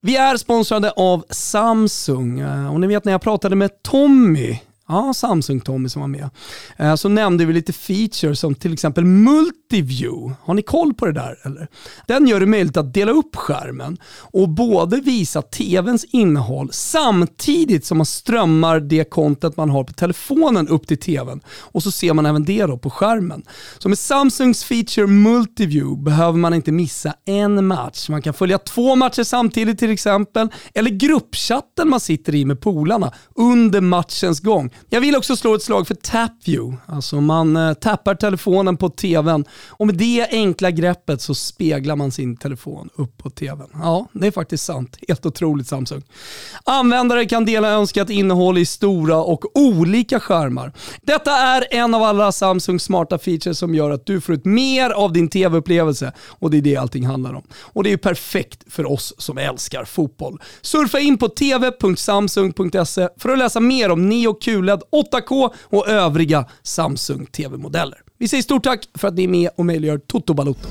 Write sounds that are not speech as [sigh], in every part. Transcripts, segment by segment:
Vi är sponsrade av Samsung. Eh, och ni vet när jag pratade med Tommy Ja, Samsung-Tommy som var med. Eh, så nämnde vi lite features som till exempel Multiview. Har ni koll på det där eller? Den gör det möjligt att dela upp skärmen och både visa TVns innehåll samtidigt som man strömmar det content man har på telefonen upp till TVn. Och så ser man även det då på skärmen. Så med Samsungs feature Multiview behöver man inte missa en match. Man kan följa två matcher samtidigt till exempel, eller gruppchatten man sitter i med polarna under matchens gång. Jag vill också slå ett slag för TapView. Alltså man eh, tappar telefonen på tvn och med det enkla greppet så speglar man sin telefon upp på tvn. Ja, det är faktiskt sant. Helt otroligt Samsung. Användare kan dela önskat innehåll i stora och olika skärmar. Detta är en av alla Samsungs smarta features som gör att du får ut mer av din tv-upplevelse och det är det allting handlar om. Och det är ju perfekt för oss som älskar fotboll. Surfa in på tv.samsung.se för att läsa mer om Neo OLED 8K och övriga Samsung TV-modeller. Vi säger stort tack för att ni är med och möjliggör Toto Balotto.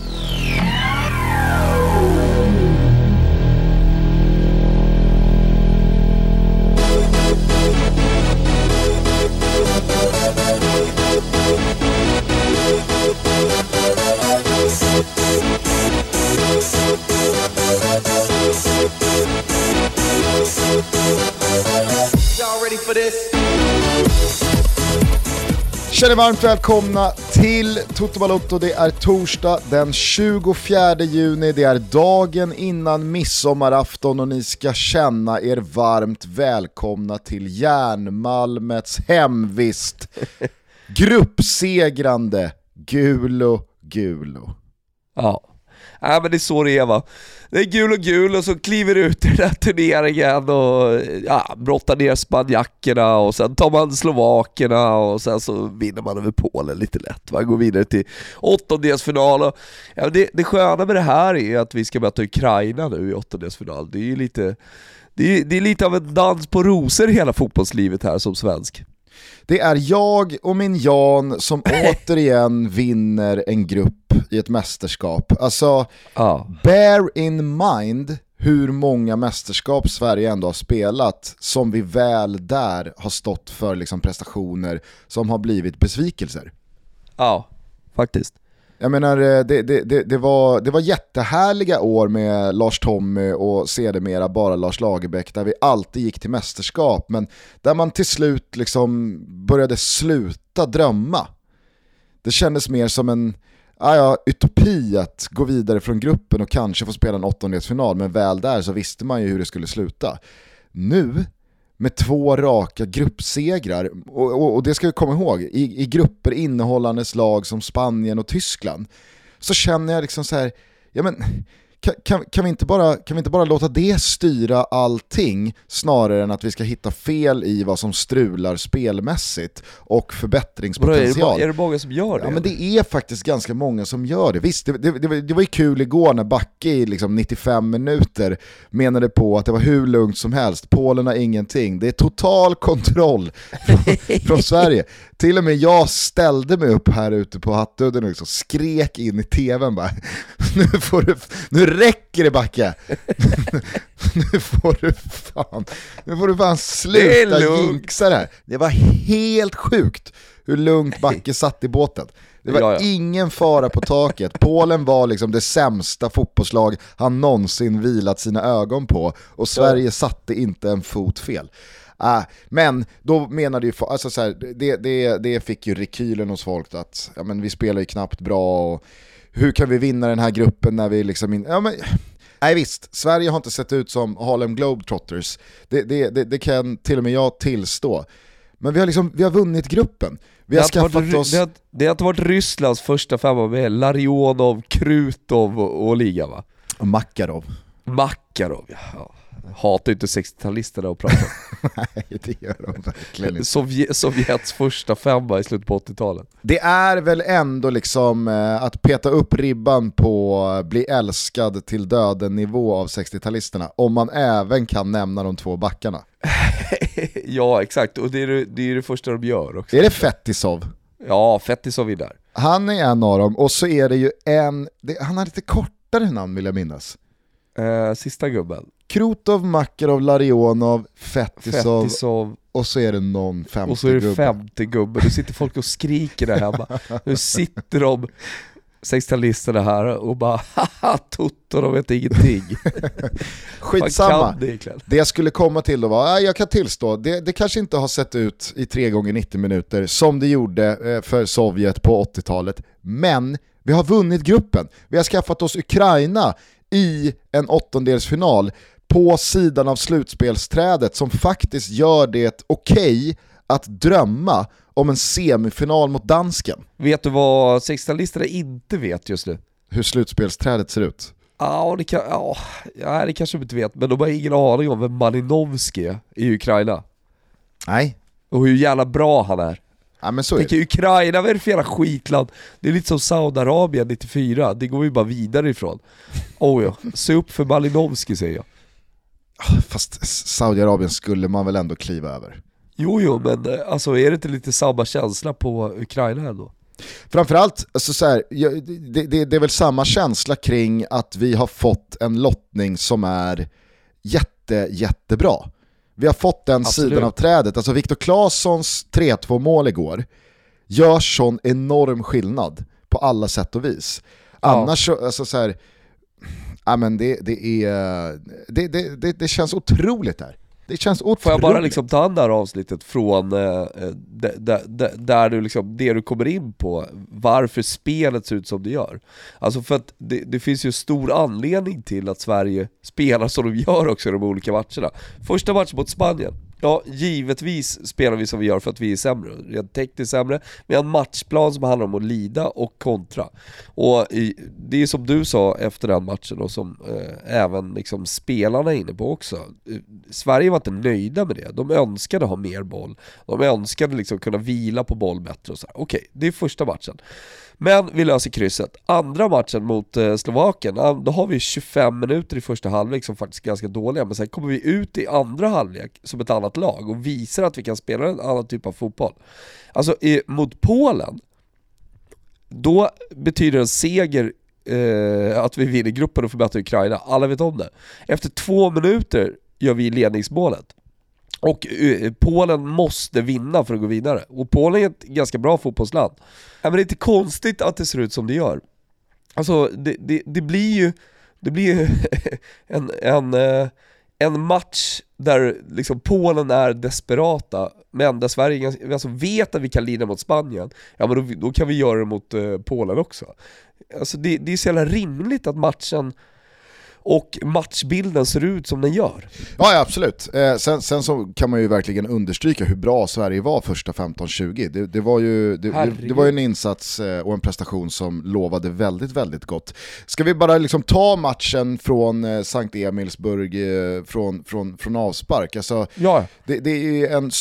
Y'all ready for this? Känner varmt välkomna till Toto Balotto. Det är torsdag den 24 juni, det är dagen innan midsommarafton och ni ska känna er varmt välkomna till Järnmalmets hemvist. [laughs] Gruppsegrande Gulo Gulo. Ja. ja, men det är så det är va. Det är gul och gul och så kliver ut i den här turneringen och ja, brottar ner spanjackerna och sen tar man slovakerna och sen så vinner man över Polen lite lätt. Man går vidare till åttondelsfinal. Och, ja, det, det sköna med det här är att vi ska möta Ukraina nu i åttondelsfinal. Det är ju lite, det är, det är lite av en dans på rosor hela fotbollslivet här som svensk. Det är jag och min Jan som [laughs] återigen vinner en grupp i ett mästerskap. Alltså, Ja. bear in mind hur många mästerskap Sverige ändå har spelat som vi väl där har stått för liksom prestationer som har blivit besvikelser. Ja, faktiskt. Jag menar, eh, det, det, det, det, var, det var jättehärliga år med Lars Tommy och sedermera bara Lars Lagerbäck där vi alltid gick till mästerskap men där man till slut liksom började sluta drömma. Det kändes mer som en ah ja, utopi att gå vidare från gruppen och kanske få spela en åttondelsfinal men väl där så visste man ju hur det skulle sluta. Nu med två raka gruppsegrar, och, och, och det ska vi komma ihåg, i, i grupper innehållandes lag som Spanien och Tyskland, så känner jag liksom så här, ja men kan, kan, kan, vi inte bara, kan vi inte bara låta det styra allting snarare än att vi ska hitta fel i vad som strular spelmässigt och Vadå, är, det, förbättringspotential? är det många som gör det? Ja men det är faktiskt ganska många som gör det. Visst, det, det, det, var- det var ju kul igår när Backe i liksom 95 minuter menade på att det var hur lugnt som helst, Polen har ingenting, det är total kontroll från, från Sverige. Till och med jag ställde mig upp här ute på Hattudden och liksom skrek in i tvn bara [laughs] nu, får du, nu räcker det Backe! [laughs] nu får du fan, nu får du fan sluta jinxa det här. Det var helt sjukt hur lugnt Backe satt i båten. Det var Ja, ja. ingen fara på taket. Polen var liksom det sämsta fotbollslag han någonsin vilat sina ögon på och Sverige satte inte en fot fel. Ah, men då menade ju, alltså så här, det, det, det fick ju rekylen hos folk att ja, men vi spelar ju knappt bra och hur kan vi vinna den här gruppen när vi liksom in, ja, men, Nej visst, Sverige har inte sett ut som Harlem Globetrotters, det, det, det, det kan till och med jag tillstå. Men vi har, liksom, vi har vunnit gruppen. Vi Det har varit, skaffat Ry- oss... det, har, det har inte varit Rysslands första femma med Larionov, Krutov och, och liga va? Makarov. Makarov ja. Hatar ju inte 60-talisterna att prata. [laughs] Nej, det gör de verkligen inte. Sovjet, Sovjets första femma i slutet på 80-talet. Det är väl ändå liksom eh, att peta upp ribban på bli älskad till döden nivå av 60-talisterna om man även kan nämna de två backarna. [laughs] ja exakt, och det är det, det är det första de gör också. Är det Fetisov? Ja, Fetisov är där. Han är en av dem och så är det ju en, det, han har lite kortare namn vill jag minnas. Eh, sista gubben. Krutov, Makarov, Larionov, Fetisov, Fetisov och så är det någon femte och så är det gubbe. femte gubbe. Nu sitter folk och skriker där hemma. Nu sitter de 60-talisterna här och bara haha Toto, de vet ingenting. [laughs] Skitsamma. Det? Det jag skulle komma till då var, ja, jag kan tillstå, det, det kanske inte har sett ut i 3 gånger 90 minuter som det gjorde eh, för Sovjet på 80-talet. Men vi har vunnit gruppen. Vi har skaffat oss Ukraina i en åttondelsfinal på sidan av slutspelsträdet som faktiskt gör det okej att drömma om en semifinal mot dansken. Vet du vad 60-talisterna inte vet just nu? Hur slutspelsträdet ser ut. Ja, det, kan, ja, ja, det kanske de inte vet, men de har ingen aning om vem Malinovski är i Ukraina. Nej, Och hur jävla bra han är. ja, men så är Tänk det. Ukraina, vad är det för jävla skitland? Det är lite som Saudiarabien 94, det går ju bara vidare ifrån. Oh ja, se upp för Malinovski säger jag. Fast Saudiarabien skulle man väl ändå kliva över. Jo jo, men eh, alltså är det inte lite samma känsla på Ukraina ändå? Framförallt, alltså så här, det, det, det är väl samma känsla kring att vi har fått en lottning som är jätte, jättebra. Vi har fått den Absolut. sidan av trädet. Alltså Viktor Claessons 3-2 mål igår gör sån enorm skillnad på alla sätt och vis. Ja. Annars så, alltså så här, ja men det, det är, det, det, det, det känns otroligt där. Det känns otroligt. Får jag bara liksom ta an det här avsnittet från eh, d- d- d- där du liksom, det du kommer in på, varför spelet ser ut som det gör. Alltså för att det, det finns ju stor anledning till att Sverige spelar som de gör också i de olika matcherna. Första matchen mot Spanien, ja givetvis spelar vi som vi gör för att vi är sämre, rent tekniskt sämre. Vi har en matchplan som handlar om att lida och kontra. Och i, det är som du sa efter den matchen och som eh, även liksom spelarna är inne på också. Sverige var inte nöjda med det, de önskade ha mer boll. De önskade liksom kunna vila på boll bättre och så här. Okej, det är första matchen. Men vi löser krysset. Andra matchen mot eh, Slovakien, då har vi 25 minuter i första halvlek som faktiskt är ganska dåliga, men sen kommer vi ut i andra halvlek som ett annat lag och visar att vi kan spela en annan typ av fotboll. Alltså i, mot Polen, då betyder en seger eh, att vi vinner gruppen och får möta Ukraina, alla vet om det. Efter två minuter gör vi ledningsmålet. Och eh, Polen måste vinna för att gå vidare. Och Polen är ett ganska bra fotbollsland. Ja, men det är inte konstigt att det ser ut som det gör. Alltså det, det, det blir ju, det blir ju [laughs] en, en, eh, en match där liksom Polen är desperata, men där Sverige ganska- alltså vet att vi kan lida mot Spanien, ja men då, då kan vi göra det mot eh, Polen också. Alltså det, det är så jävla rimligt att matchen och matchbilden ser ut som den gör. Ja, ja absolut. Eh, sen, sen så kan man ju verkligen understryka hur bra Sverige var första 15-20. Det, det, var ju, det, det, var ju en insats eh, och en prestation som lovade väldigt, väldigt gott. Ska vi bara liksom ta matchen från eh, Sankt Emilsburg eh, från, från, från avspark? Alltså, Ja, det, är en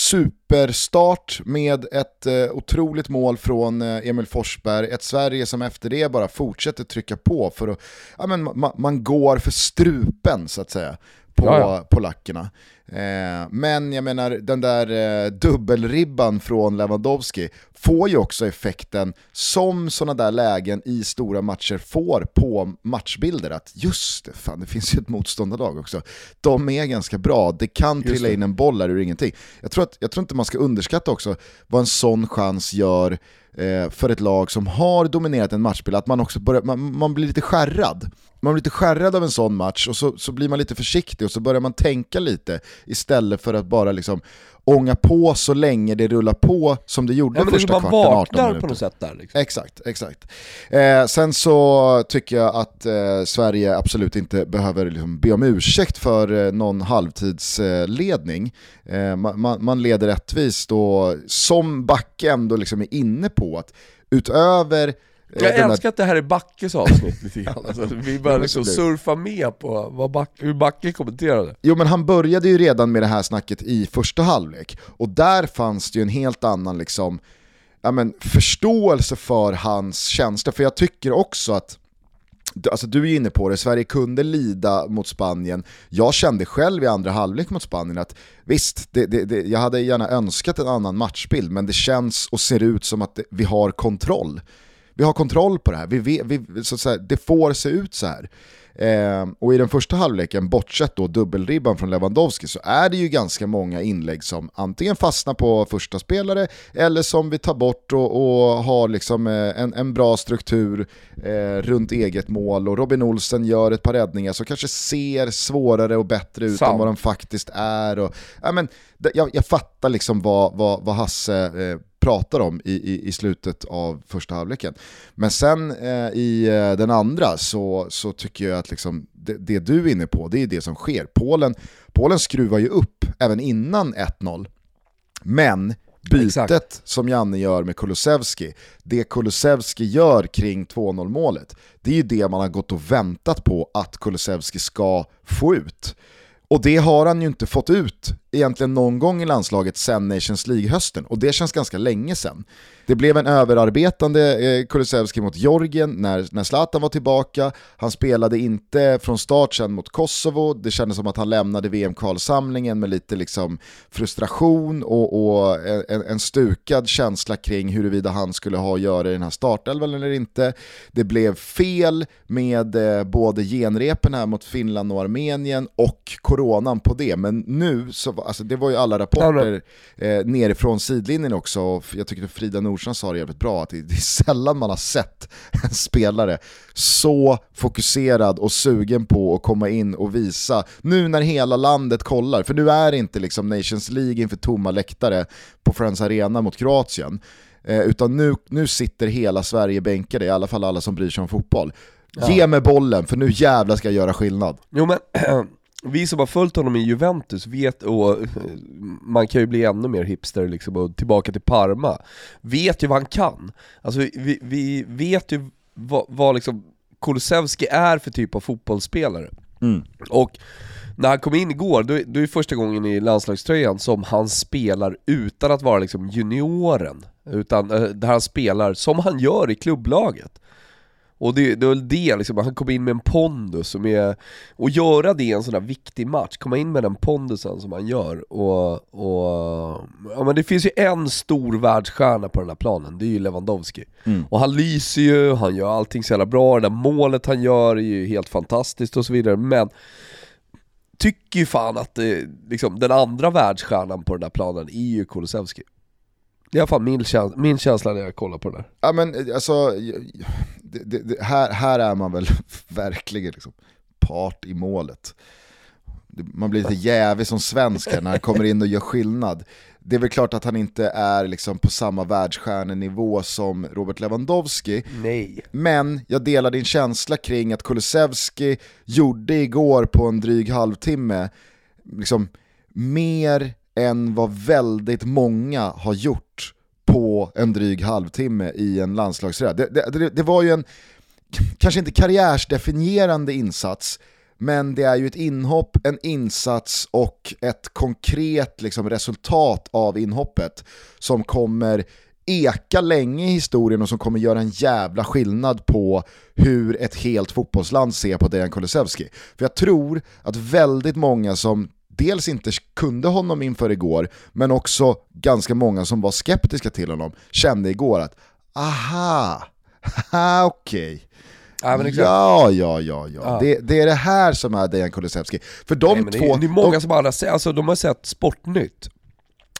superstart med ett eh, otroligt mål från eh, Emil Forsberg, ett Sverige som efter det bara fortsätter trycka på för att, ja, men ma, man går för strupen så att säga på Ja, polackerna. Eh, men jag menar den där eh, dubbelribban från Lewandowski får ju också effekten som sådana där lägen i stora matcher får på matchbilder att just det, fan det finns ju ett motståndarlag också. De är ganska bra, det kan Just trilla det. in en boll där ur ingenting. Jag tror, att, jag tror inte man ska underskatta också vad en sån chans gör Eh, för ett lag som har dominerat en matchbild, att man också börjar, man, man blir lite skärrad. Man blir lite skärrad av en sån match och så, så blir man lite försiktig och så börjar man tänka lite istället för att bara liksom ånga på så länge det rullar på som det gjorde ja men första kvarten, 18 vaknar minuter. på något sätt där liksom. Exakt, exakt. Eh, sen så tycker jag att eh, Sverige absolut inte behöver liksom be om ursäkt för eh, någon halvtidsledning. Eh, man, man, leder rättvist och som Backe ändå liksom är inne på att utöver Jag älskar att det här är Backes avsnitt lite grann. [laughs] Alltså, vi börjar liksom surfa med på vad Back, hur Backe kommenterade. Jo men han började ju redan med det här snacket i första halvlek och där fanns det ju en helt annan liksom, ja, men, förståelse för hans tjänster. För jag tycker också att Alltså du är inne på det, Sverige kunde lida mot Spanien. Jag kände själv i andra halvlek mot Spanien att visst, det, det, det, jag hade gärna önskat en annan matchbild, men det känns och ser ut som att vi har kontroll. Vi har kontroll på det här, vi, vi, vi så att säga, det får se ut så här. Eh, och i den första halvleken, bortsett då dubbelribban från Lewandowski, så är det ju ganska många inlägg som antingen fastnar på första spelare eller som vi tar bort och, och har liksom eh, en, en bra struktur eh, runt eget mål. Och Robin Olsen gör ett par räddningar som kanske ser svårare och bättre ut Sam. än vad de faktiskt är. Och, ja, men, jag, jag fattar liksom vad, vad, vad Hasse eh, pratar om i, i, i slutet av första halvleken. Men sen eh, i eh, den andra så, så tycker jag att liksom, det, det, du är inne på, det är det som sker. Polen, Polen skruvar ju upp även innan 1-0. Men bytet Exakt. som Janne gör med Kulusevski, det Kulusevski gör kring 2-0 målet, det är ju det man har gått och väntat på att Kulusevski ska få ut. Och det har han ju inte fått ut egentligen någon gång i landslaget sen Nations League-hösten, och det känns ganska länge sen. Det blev en överarbetande eh, Kulusevski mot Georgien när, när Zlatan var tillbaka, han spelade inte från start sen mot Kosovo, det kändes som att han lämnade VM-kvalsamlingen med lite liksom frustration och, och eh, en, en, stukad känsla kring huruvida han skulle ha att göra i den här startelvan eller inte. Det blev fel med eh, både genrepen här mot Finland och Armenien och coronan på det, men nu så alltså det var ju alla rapporter eh, nerifrån sidlinjen också, jag tycker att Frida Nordstrand sa det jävligt bra, att det, det är sällan man har sett [laughs] en spelare så fokuserad och sugen på att komma in och visa, nu när hela landet kollar, för nu är det inte liksom Nations League inför tomma läktare på Friends Arena mot Kroatien, eh, utan nu, nu sitter hela Sverige bänkade, i alla fall alla som bryr sig om fotboll. Ja. Ge mig bollen, för nu jävlar ska jag göra skillnad. Jo men [clears throat] vi som har följt honom i Juventus vet, och man kan ju bli ännu mer hipster liksom, och tillbaka till Parma, vet ju vad han kan. Alltså vi, vi vet ju vad, vad liksom Kulusevski är för typ av fotbollsspelare. Mm. Och när han kom in igår, då, då är det första gången i landslagströjan som han spelar utan att vara liksom junioren, utan eh, där han spelar som han gör i klubblaget. Och det, det var det liksom, han kom in med en pondus som är, och göra det i en sån där viktig match, komma in med den pondusen som han gör och, och ja men det finns ju en stor världsstjärna på den här planen, det är ju Lewandowski. Mm. Och han lyser ju, han gör allting så jävla bra, det där målet han gör är ju helt fantastiskt och så vidare, men tycker ju fan att det, liksom, den andra världsstjärnan på den där planen är ju Kulusevski. Det är i alla fall min, käns min känsla när jag kollar på det där. Ja men alltså, det, det, här, här är man väl [laughs] verkligen liksom part i målet. Man blir lite jävig som svensk här när han kommer in och gör skillnad. Det är väl klart att han inte är liksom på samma världsstjärnenivå som Robert Lewandowski. Nej. Men jag delar din känsla kring att Kulusevski gjorde igår på en dryg halvtimme liksom mer än vad väldigt många har gjort på en dryg halvtimme i en landslagsräd. Det, det, det, var ju en, kanske inte karriärsdefinierande insats, men det är ju ett inhopp, en insats och ett konkret liksom, resultat av inhoppet som kommer eka länge i historien och som kommer göra en jävla skillnad på hur ett helt fotbollsland ser på Dejan Kulusevski. För jag tror att väldigt många som dels inte kunde honom inför igår, men också ganska många som var skeptiska till honom kände igår att aha, [laughs] okej. Okay. Ja, ja, ja, ja, ja. Det, det, är det här som är Dejan Kulusevski. För de Nej, två... Det är, det är många de... som har alltså, de har sett Sportnytt,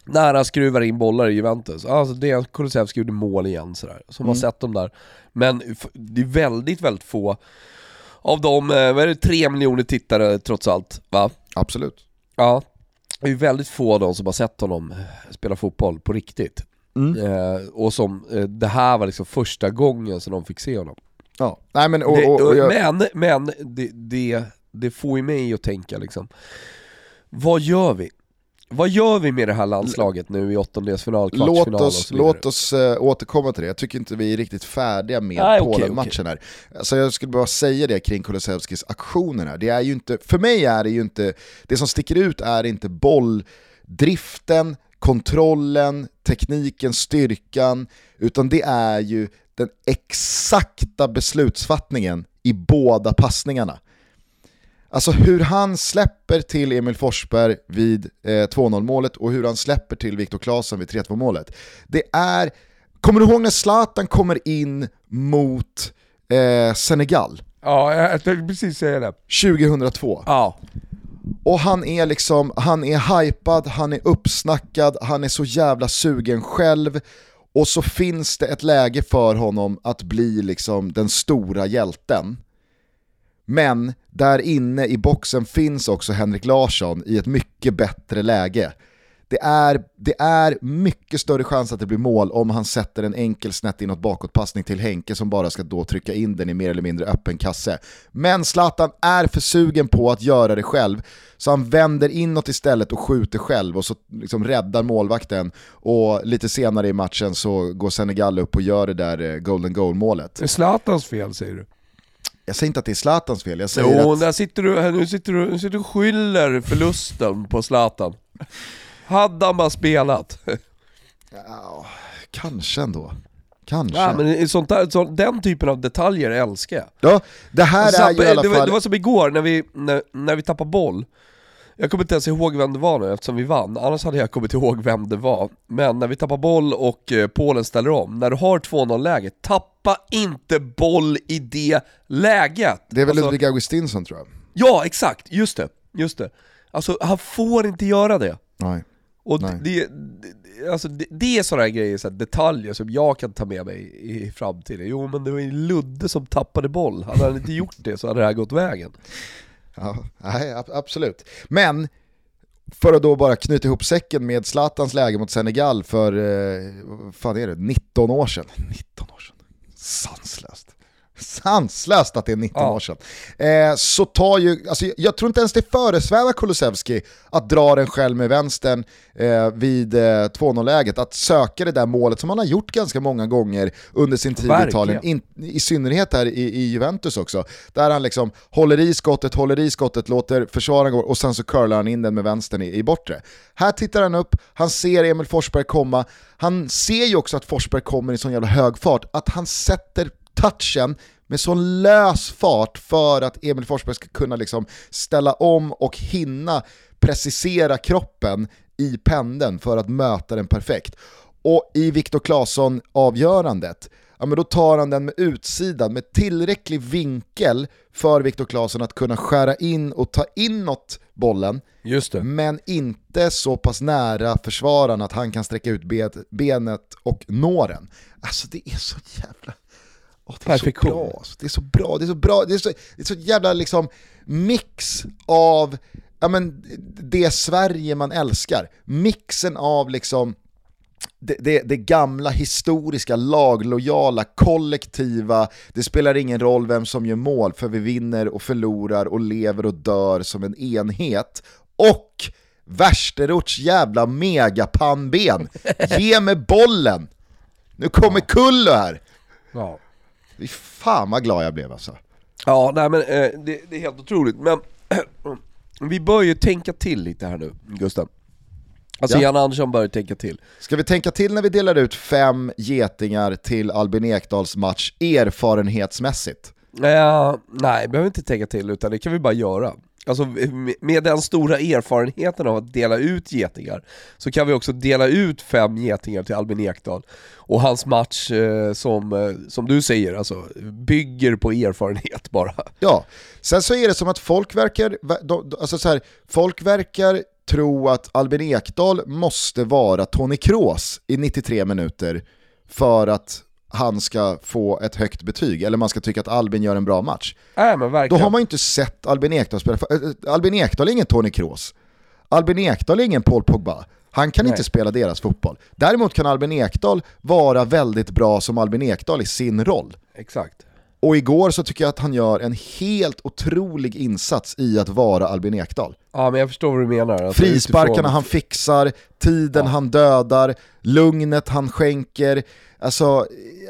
när han skruvar in bollar i Juventus. Alltså Dejan Kulusevski gjorde mål igen sådär, som mm. har sett dem där. Men det är väldigt, väldigt få av de, eh, vad är det, tre miljoner tittare trots allt, va? Absolut. Ja, det är väldigt få av dem som har sett honom spela fotboll på riktigt. Mm. Eh, och som, eh, det här var liksom första gången som de fick se honom. Ja, nej men och, och, och jag... Men, men det, det, det får ju mig att tänka liksom, vad gör vi? Vad gör vi med det här landslaget nu i åttondelsfinal, kvartsfinal låt oss, och så? Låt oss uh, återkomma till det, jag tycker inte vi är riktigt färdiga med Nej, Polen-matchen okay, här. Alltså jag skulle bara säga det kring Kulusevskis aktioner här, det är ju inte, för mig är det ju inte, det som sticker ut är inte bolldriften, kontrollen, tekniken, styrkan, utan det är ju den exakta beslutsfattningen i båda passningarna. Alltså hur han släpper till Emil Forsberg vid eh, 2-0 målet och hur han släpper till Viktor Claesson vid 3-2 målet. Det är Kommer du ihåg när Zlatan kommer in mot eh, Senegal Ja, jag tänkte precis säga det. 2002? Ja. Och han är liksom, han är hypad, han är uppsnackad, han är så jävla sugen själv. Och så finns det ett läge för honom att bli liksom den stora hjälten. Men där inne i boxen finns också Henrik Larsson i ett mycket bättre läge. Det är, det är mycket större chans att det blir mål om han sätter en enkel snett inåt bakåtpassning till Henke som bara ska då trycka in den i mer eller mindre öppen kasse. Men Zlatan är för sugen på att göra det själv, så han vänder inåt istället och skjuter själv och så liksom räddar målvakten. Och lite senare i matchen så går Senegal upp och gör det där eh, golden goal-målet. Det är Zlatans fel säger du? Jag säger inte att det är Zlatans fel, jag säger Jo, att... där sitter du, nu sitter du, nu sitter du och skyller förlusten på Zlatan. Hade han bara spelat. Ja, kanske ändå. Kanske. Ja, men sånt där, så, den typen av detaljer älskar jag. Ja, det här är ju i alla det, var, fall... det var som igår när vi, när, när vi tappade boll. Jag kommer inte ens ihåg vem det var nu eftersom vi vann, annars hade jag kommit ihåg vem det var. Men när vi tappar boll och eh, Polen ställer om, när du har 2-0 läge, tappa inte boll i det läget! Det är väl Alltså- Ludvig Augustinsson tror jag. Ja, exakt, just det, just det. Alltså han får inte göra det. Nej. Och Nej. det, det, alltså det, det är sådana grejer, så detaljer som jag kan ta med mig i framtiden. Jo men det var ju Ludde som tappade boll, hade han inte gjort det så hade det här gått vägen. Ja, nej, absolut. Men, för att då bara knyta ihop säcken med Zlatans läge mot Senegal för, eh, vad fan är det, 19 år sedan. 19 år sedan. Sanslöst. Sanslöst att det är 19 Ja. år sedan. Eh, så tar ju, alltså, jag tror inte ens det föresvävar Kulusevski att dra den själv med vänstern eh, vid eh, 2-0-läget, att söka det där målet som han har gjort ganska många gånger under sin tid i Verkligen. Italien, in, i synnerhet här i, i Juventus också, där han liksom håller i skottet, håller i skottet, låter försvararen gå och sen så curlar han in den med vänstern i, i bortre. Här tittar han upp, han ser Emil Forsberg komma, han ser ju också att Forsberg kommer i sån jävla hög fart, att han sätter touchen med sån lös fart för att Emil Forsberg ska kunna liksom ställa om och hinna precisera kroppen i pendeln för att möta den perfekt. Och i Viktor Claesson avgörandet, ja men då tar han den med utsidan med tillräcklig vinkel för Viktor Claesson att kunna skära in och ta inåt bollen, Just det. men inte så pass nära försvararen att han kan sträcka ut benet och nå den. Alltså det är så jävla... Åh, det är så Perfektion. bra, alltså. det är så bra, det är så bra, det är så, det är så jävla liksom mix av ja, men, det Sverige man älskar. Mixen av liksom det, det, det gamla historiska, laglojala, kollektiva, det spelar ingen roll vem som gör mål för vi vinner och förlorar och lever och dör som en enhet. Och Värsterorts jävla megapannben, ge mig bollen! Nu kommer Kullo här! Ja. Fy fan vad glad jag blev alltså. Ja, nej men eh, det, det är helt otroligt. Men [clears throat] vi bör ju tänka till lite här nu, Gustav. Alltså Ja. Jan Andersson bör ju tänka till. Ska vi tänka till när vi delar ut fem getingar till Albin Ekdals match erfarenhetsmässigt? Eh, nej, behöver inte tänka till utan det kan vi bara göra. Alltså med- den stora erfarenheten av att dela ut getingar så kan vi också dela ut fem getingar till Albin Ekdal. Och hans match eh, som, eh, som du säger, alltså bygger på erfarenhet [laughs] bara. Ja, sen så är det som att folk verkar, alltså så här, folk verkar tro att Albin Ekdal måste vara Tony Kroos i 93 minuter för att han ska få ett högt betyg, eller man ska tycka att Albin gör en bra match. Nej men Då har man ju inte sett Albin Ekdal spela. Äh, Albin Ekdal är ingen Tony Kroos. Albin Ekdal är ingen Paul Pogba. Han kan Nej. inte spela deras fotboll. Däremot kan Albin Ekdal vara väldigt bra som Albin Ekdal i sin roll. Exakt. Och igår så tycker jag att han gör en helt otrolig insats i att vara Albin Ekdal. Ja men jag förstår vad du menar. Alltså, Frisparkarna utifrån- han fixar, tiden han dödar, lugnet han skänker. Alltså,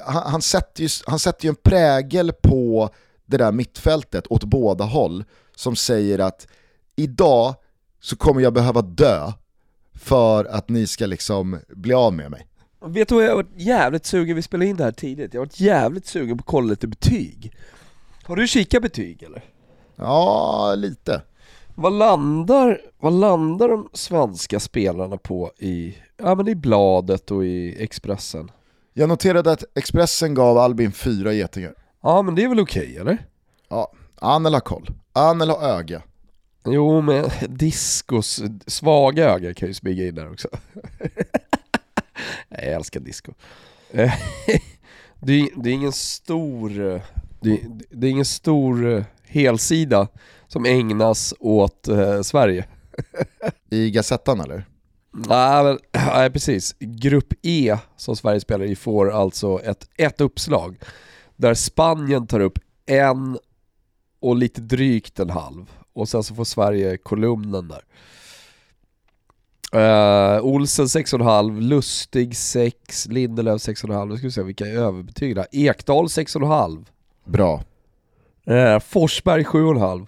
han, han, sätter ju, han sätter ju en prägel på det där mittfältet åt båda håll som säger att idag så kommer jag behöva dö för att ni ska liksom bli av med mig. Vet du vad jag har varit jävligt sugen, vi spelade in det här tidigt, jag har varit jävligt sugen på att kolla lite betyg. Har du kikat betyg eller? Ja, lite. Vad landar, vad landar de svenska spelarna på i, ja men i bladet och i Expressen? Jag noterade att Expressen gav Albin fyra getingar. Ja men det är väl okej eller? Ja, Anel har koll. Anel har öga. Jo men [laughs] discos svaga öga kan ju smyga in där också. [laughs] [laughs] Nej, jag älskar disco. [laughs] Det, är, det är ingen stor, det, det är ingen stor helsida som ägnas åt eh, Sverige. [laughs] I Gazettan eller? Nej, men, nej precis. Grupp E som Sverige spelar i får alltså ett, ett uppslag där Spanien tar upp en och lite drygt en halv och sen så får Sverige kolumnen där. Uh, Olsen 6,5, Lustig 6, Lindelöf 6,5, nu ska vi se vilka är överbetyg där. Ekdal 6,5. Bra. Uh, Forsberg 7,5.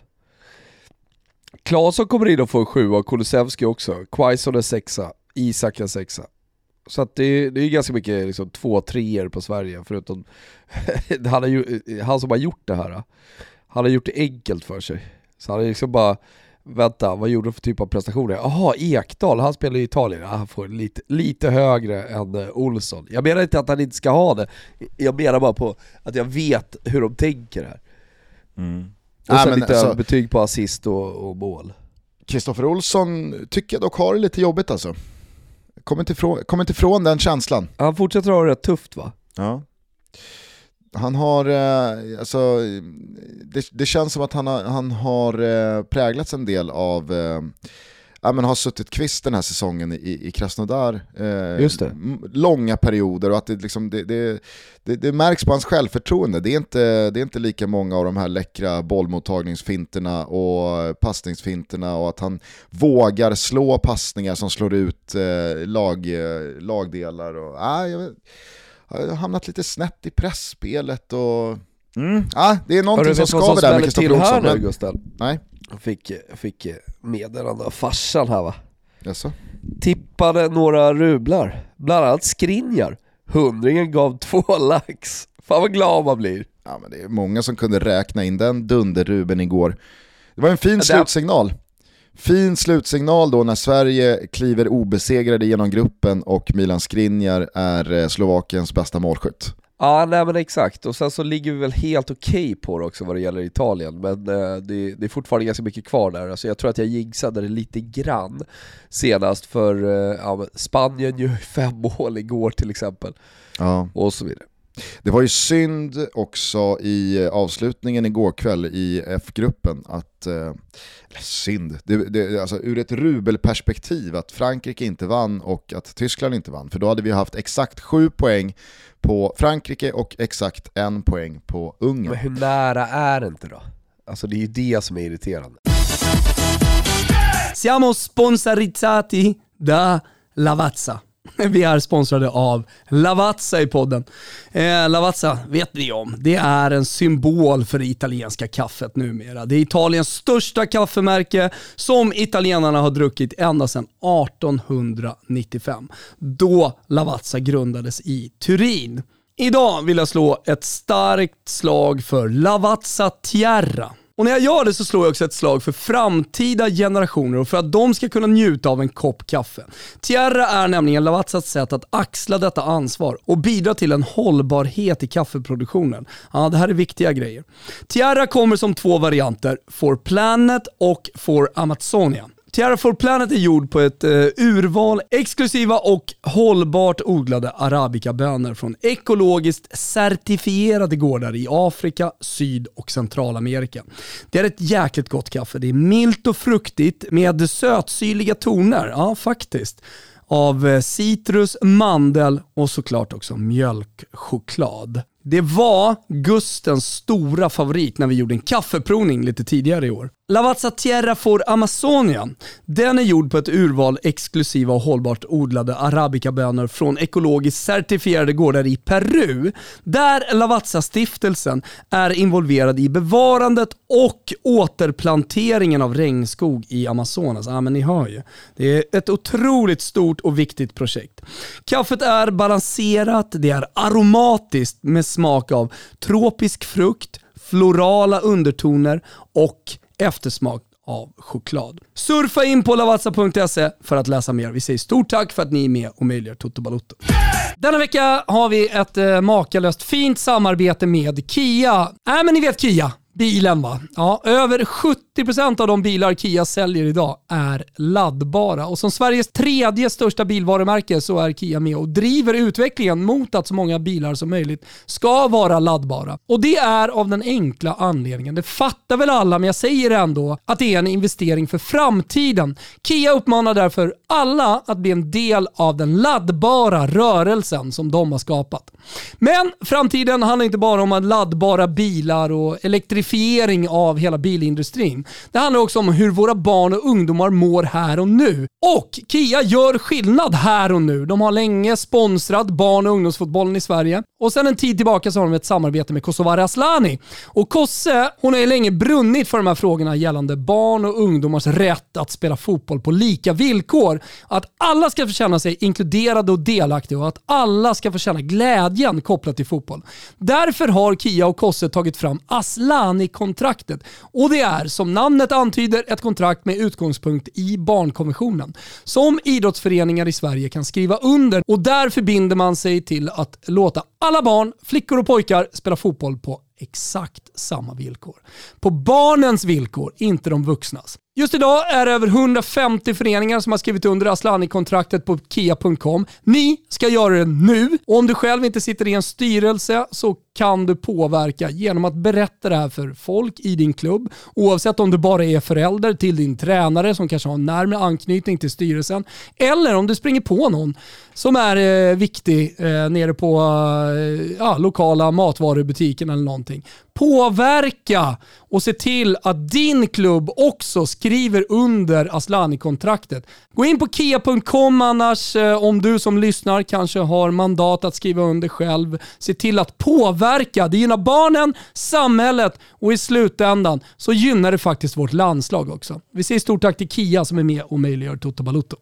Claesson kommer in och får en 7 och Kulusevski också. Quaison är 6, Isak är 6. Så att det, det är ganska mycket liksom, två treor på Sverige förutom [laughs] han, ju, han som har gjort det här. Han har gjort det enkelt för sig. Så han är liksom bara Vänta, vad gjorde du för typ av prestationer? Jaha, Ekdal, han spelar i Italien. Han får lite, lite högre än uh, Olsson. Jag menar inte att han inte ska ha det, jag menar bara på att jag vet hur de tänker här. Mm. Och sen lite alltså, betyg på assist och, och mål. Kristoffer Olsson tycker jag dock har det lite jobbigt alltså. Kommer inte ifrån, kom inte ifrån den känslan. Han fortsätter ha det rätt tufft va? Ja han har, eh, alltså, det, det, känns som att han har, han har eh, präglats en del av eh, ja, men har suttit kvist den här säsongen i, i Krasnodar. Eh, Just det. Långa perioder och att det, liksom, det, det, det, det, märks på hans självförtroende. Det är, inte, det är inte lika många av de här läckra bollmottagningsfinterna och passningsfinterna och att han vågar slå passningar som slår ut eh, lag, eh, lagdelar. Och, ah, jag vet, har hamnat lite snett i pressspelet och... Mm. Ah, det är någonting som skaver där med Kristoffer Olsson. här nu Gustav? Nej. Jag fick, fick meddelande av farsan här va. Jaså? Tippade några rublar, bland annat Skriniar. Hundringen gav två [laughs] lax. Fan vad glad man blir. Ja men det är många som kunde räkna in den dunderruben igår. Det var en fin ja, slutsignal. Fin slutsignal då när Sverige kliver obesegrade genom gruppen och Milan Skriniar är eh, Slovakiens bästa målskytt. Ja, nej men exakt. Och sen så ligger vi väl helt okej okay på det också vad det gäller Italien, men eh, det, det, är fortfarande ganska mycket kvar där. Alltså jag tror att jag jinxade det lite grann senast, för eh, ja, Spanien gör fem mål igår till exempel. Ja. Och så vidare. Det var ju synd också i eh, avslutningen igår kväll i F-gruppen att, eh, eller synd, det, det, alltså ur ett rubelperspektiv att Frankrike inte vann och att Tyskland inte vann. För då hade vi haft exakt sju poäng på Frankrike och exakt en poäng på Ungern. Men hur nära är det inte då? Alltså det är ju det som är irriterande. Siamo sponsorizzati da Lavazza. [laughs] Vi är sponsrade av Lavazza i podden. Eh, Lavazza vet ni om, det är en symbol för det italienska kaffet numera. Det är Italiens största kaffemärke som italienarna har druckit ända sedan 1895. Då Lavazza grundades i Turin. Idag vill jag slå ett starkt slag för Lavazza Tierra. Och när jag gör det så slår jag också ett slag för framtida generationer och för att de ska kunna njuta av en kopp kaffe. Tierra är nämligen Lavazzas sätt att axla detta ansvar och bidra till en hållbarhet i kaffeproduktionen. Ja, det här är viktiga grejer. Tierra kommer som två varianter, For Planet och For Amazonia. Tierra for Planet är gjord på ett uh, urval exklusiva och hållbart odlade arabikabönor från ekologiskt certifierade gårdar i Afrika, Syd och Centralamerika. Det är ett jäkligt gott kaffe. Det är milt och fruktigt med sötsyrliga toner, ja faktiskt, av eh, citrus, mandel och såklart också mjölkchoklad. Det var Gustens stora favorit när vi gjorde en kaffeprovning lite tidigare i år. Lavazza Tierra for Amazonia. Den är gjord på ett urval exklusiva och hållbart odlade arabikabönor från ekologiskt certifierade gårdar i Peru, där Lavazza-stiftelsen är involverad i bevarandet och återplanteringen av regnskog i Amazonas. Ja, men ni hör ju. Det är ett otroligt stort och viktigt projekt. Kaffet är balanserat, det är aromatiskt med smak av tropisk frukt, florala undertoner och eftersmak av choklad. Surfa in på lavazza.se för att läsa mer. Vi säger stort tack för att ni är med och möjliggör Toto Balotto. Denna vecka har vi ett eh, makalöst fint samarbete med Kia. Äh, men ni vet Kia bilen va? Ja, över 70% av de bilar Kia säljer idag är laddbara och som Sveriges tredje största bilvarumärke så är Kia med och driver utvecklingen mot att så många bilar som möjligt ska vara laddbara. Och det är av den enkla anledningen, det fattar väl alla men jag säger ändå, att det är en investering för framtiden. Kia uppmanar därför alla att bli en del av den laddbara rörelsen som de har skapat. Men framtiden handlar inte bara om laddbara bilar och elektrifiering av hela bilindustrin. Det handlar också om hur våra barn och ungdomar mår här och nu. Och Kia gör skillnad här och nu. De har länge sponsrat barn och ungdomsfotbollen i Sverige och sedan en tid tillbaka så har de ett samarbete med Kosovare Asllani. Och Kosse, hon har ju länge brunnit för de här frågorna gällande barn och ungdomars rätt att spela fotboll på lika villkor. Att alla ska få känna sig inkluderade och delaktiga och att alla ska få känna glädjen kopplat till fotboll. Därför har Kia och Kosse tagit fram Aslani-kontraktet. Och det är, som namnet antyder, ett kontrakt med utgångspunkt i barnkonventionen. Som idrottsföreningar i Sverige kan skriva under och där förbinder man sig till att låta alla barn, flickor och pojkar spela fotboll på exakt samma villkor. På barnens villkor, inte de vuxnas. Just idag är det över 150 föreningar som har skrivit under Aslani-kontraktet på kia.com. Ni ska göra det nu och om du själv inte sitter i en styrelse så kan du påverka genom att berätta det här för folk i din klubb. Oavsett om du bara är förälder till din tränare som kanske har en närmare anknytning till styrelsen. Eller om du springer på någon som är eh, viktig eh, nere på eh, ja, lokala matvarubutiken eller någonting. Påverka och se till att din klubb också skriver under Aslani-kontraktet. Gå in på kia.com annars eh, om du som lyssnar kanske har mandat att skriva under själv. Se till att påverka. Det gynnar barnen, samhället och i slutändan så gynnar det faktiskt vårt landslag också. Vi säger stort tack till Kia som är med och möjliggör Toto Balutto.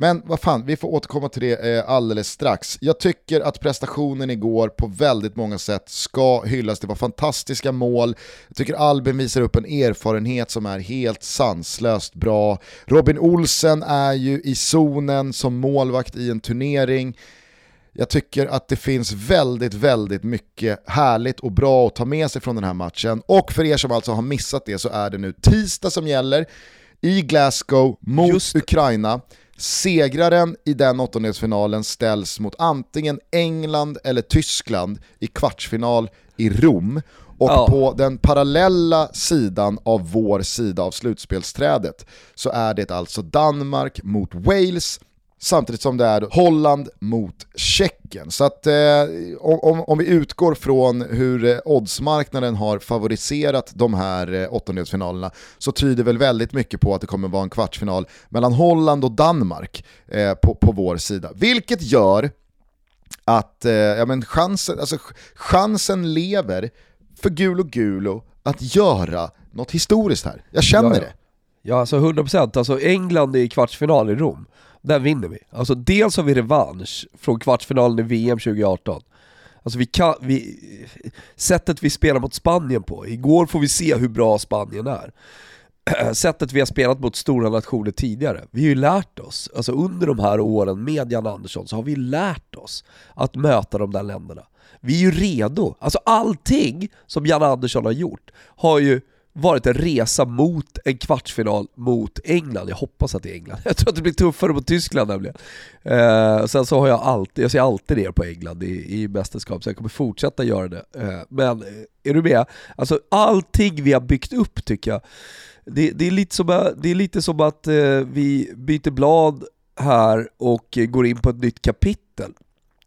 Men vad fan, vi får återkomma till det eh, alldeles strax. Jag tycker att prestationen igår på väldigt många sätt ska hyllas. Det var fantastiska mål. Jag tycker Albin visar upp en erfarenhet som är helt sanslöst bra. Robin Olsen är ju i zonen som målvakt i en turnering. Jag tycker att det finns väldigt, väldigt mycket härligt och bra att ta med sig från den här matchen. Och för er som alltså har missat det så är det nu tisdag som gäller i Glasgow mot Just. Ukraina. Segraren i den åttondelsfinalen ställs mot antingen England eller Tyskland i kvartsfinal i Rom. Och ja. på den parallella sidan av vår sida av slutspelsträdet så är det alltså Danmark mot Wales samtidigt som det är Holland mot Tjeckien. Så att eh, om, om vi utgår från hur eh, oddsmarknaden har favoriserat de här eh, åttondelsfinalerna så tyder väl väldigt mycket på att det kommer vara en kvartsfinal mellan Holland och Danmark eh, på, på vår sida. Vilket gör att eh, ja, men chansen, alltså, chansen lever för Gulo Gulo att göra något historiskt här. Jag känner ja, ja. det. Ja, alltså 100%. Alltså England är i kvartsfinal i Rom. Där vinner vi. Alltså dels har vi revansch från kvartsfinalen i VM 2018. Alltså vi kan, vi, sättet vi spelar mot Spanien på, igår får vi se hur bra Spanien är. [clears throat] Sättet vi har spelat mot stora nationer tidigare, vi har ju lärt oss, alltså under de här åren med Jan Andersson så har vi lärt oss att möta de där länderna. Vi är ju redo, alltså allting som Jan Andersson har gjort har ju varit en resa mot en kvartsfinal mot England. Jag hoppas att det är England. [laughs] Jag tror att det blir tuffare mot Tyskland nämligen. Eh, sen så har jag alltid, jag ser alltid ner på England i, i mästerskap, så jag kommer fortsätta göra det. Eh, men eh, är du med? Alltså allting vi har byggt upp tycker jag, det, det är, lite som, det är lite som att eh, vi byter blad här och går in på ett nytt kapitel.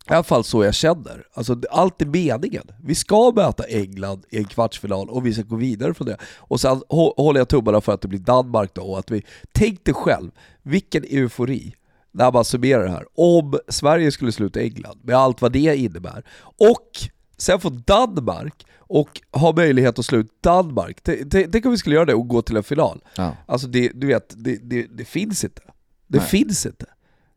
I alla fall så jag känner. Alltså, allt är meningen. Vi ska möta England i en kvartsfinal och vi ska gå vidare från det. Och sen håller jag tummarna för att det blir Danmark då. Och att vi, tänk dig själv, vilken eufori när man summerar det här. Om Sverige skulle sluta England, med allt vad det innebär. Och sen får Danmark och ha möjlighet att slå ut Danmark. Tänk om vi skulle göra det och gå till en final. Ja. Alltså det, du vet, det, det, det finns inte. Det Nej. finns inte.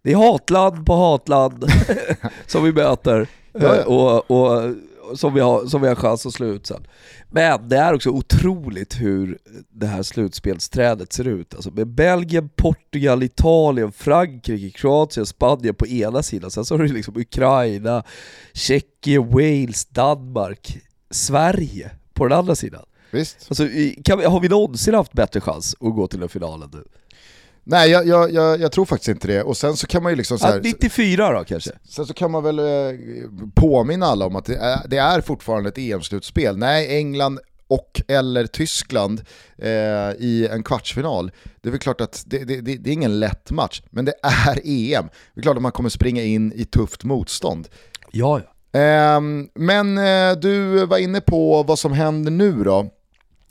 Det är hatland på hatland [laughs] som vi möter. [laughs] Ja, ja. Och, och, som vi, har, som vi har chans att slå ut sen. Men det är också otroligt hur det här slutspelsträdet ser ut. Alltså med Belgien, Portugal, Italien, Frankrike, Kroatien, Spanien på ena sidan. Sen så har du liksom Ukraina, Tjeckien, Wales, Danmark, Sverige på den andra sidan. Visst. Alltså, kan vi, har vi någonsin haft bättre chans att gå till en finalen nu? Nej, jag, jag, jag, jag, tror faktiskt inte det. Och sen så kan man ju liksom så här, ja, 94 då kanske? Sen så kan man väl eh, påminna alla om att det är, det är fortfarande ett EM-slutspel. Nej, England och eller Tyskland eh, i en kvartsfinal. Det är väl klart att det, det, det, det, är ingen lätt match, men det är EM. Det är klart att man kommer springa in i tufft motstånd. Ja, ja. Eh, men eh, du var inne på vad som händer nu då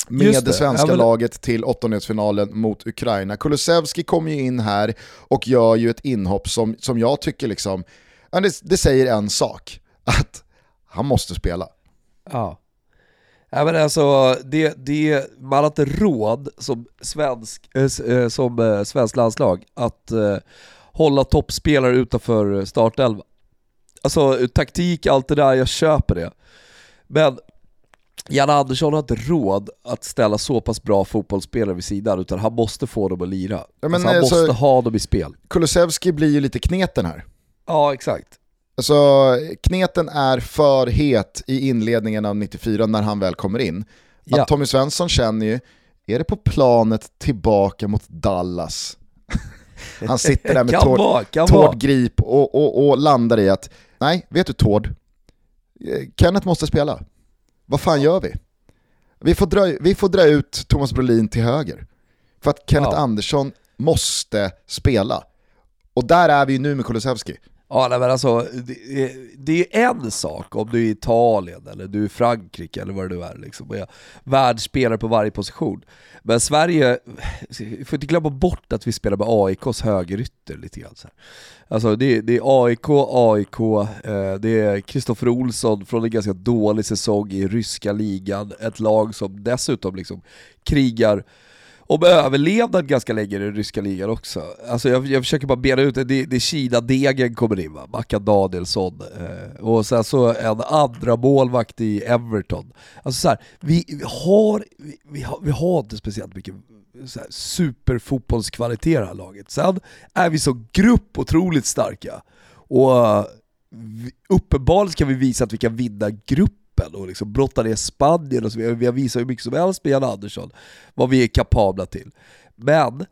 med det. det. svenska vill... laget till åttondelsfinalen mot Ukraina. Kulusevski kommer ju in här och gör ju ett inhopp som, som jag tycker liksom, det, det säger en sak, att han måste spela. Ja. Ja, men alltså, det, det, man har inte råd som svensk, äh, som äh, svensk landslag att äh, hålla toppspelare utanför startelva. Alltså taktik, allt det där, jag köper det. Men Janne Andersson har inte råd att ställa så pass bra fotbollsspelare vid sidan utan han måste få dem att lira. Ja, men, alltså, han alltså, måste ha dem i spel. Kulusevski blir ju lite kneten här. Ja, exakt. Alltså kneten är för het i inledningen av 94 när han väl kommer in. Att ja. Tommy Svensson känner ju, är det på planet tillbaka mot Dallas? [laughs] han sitter där med Tord, Tord Grip och, och, och landar i att, nej, vet du Tord, eh, Kenneth måste spela. Vad fan gör vi? Vi får dra, vi får dra ut Thomas Brolin till höger. För att Kenneth ja. Andersson måste spela. Och där är vi ju nu med Kulusevski. Ja nej, men alltså, det, det, är en sak om du är i Italien eller du är Frankrike eller vad det nu är liksom, och är världsspelare på varje position. Men Sverige, vi får inte glömma bort att vi spelar med AIKs högerytter lite grann. Så här. Alltså det, det, är AIK, AIK, eh, det är Kristoffer Olsson från en ganska dålig säsong i ryska ligan, ett lag som dessutom liksom krigar om överlevnad ganska länge i den ryska ligan också. Alltså jag, jag försöker bara bena ut det, det, det är Kina-degen kommer in va, Mackan Danielsson, eh, och sen så en andra målvakt i Everton. Alltså så här, vi, vi, har, vi, vi, har, vi har inte speciellt mycket superfotbollskvalitet i det här laget. Sen är vi som grupp otroligt starka. Och uh, uppenbarligen kan vi visa att vi kan vinna grupp gruppen och liksom brotta ner Spanien och så vidare. Vi har visat hur mycket som helst med Jan Andersson, vad vi är kapabla till. Men,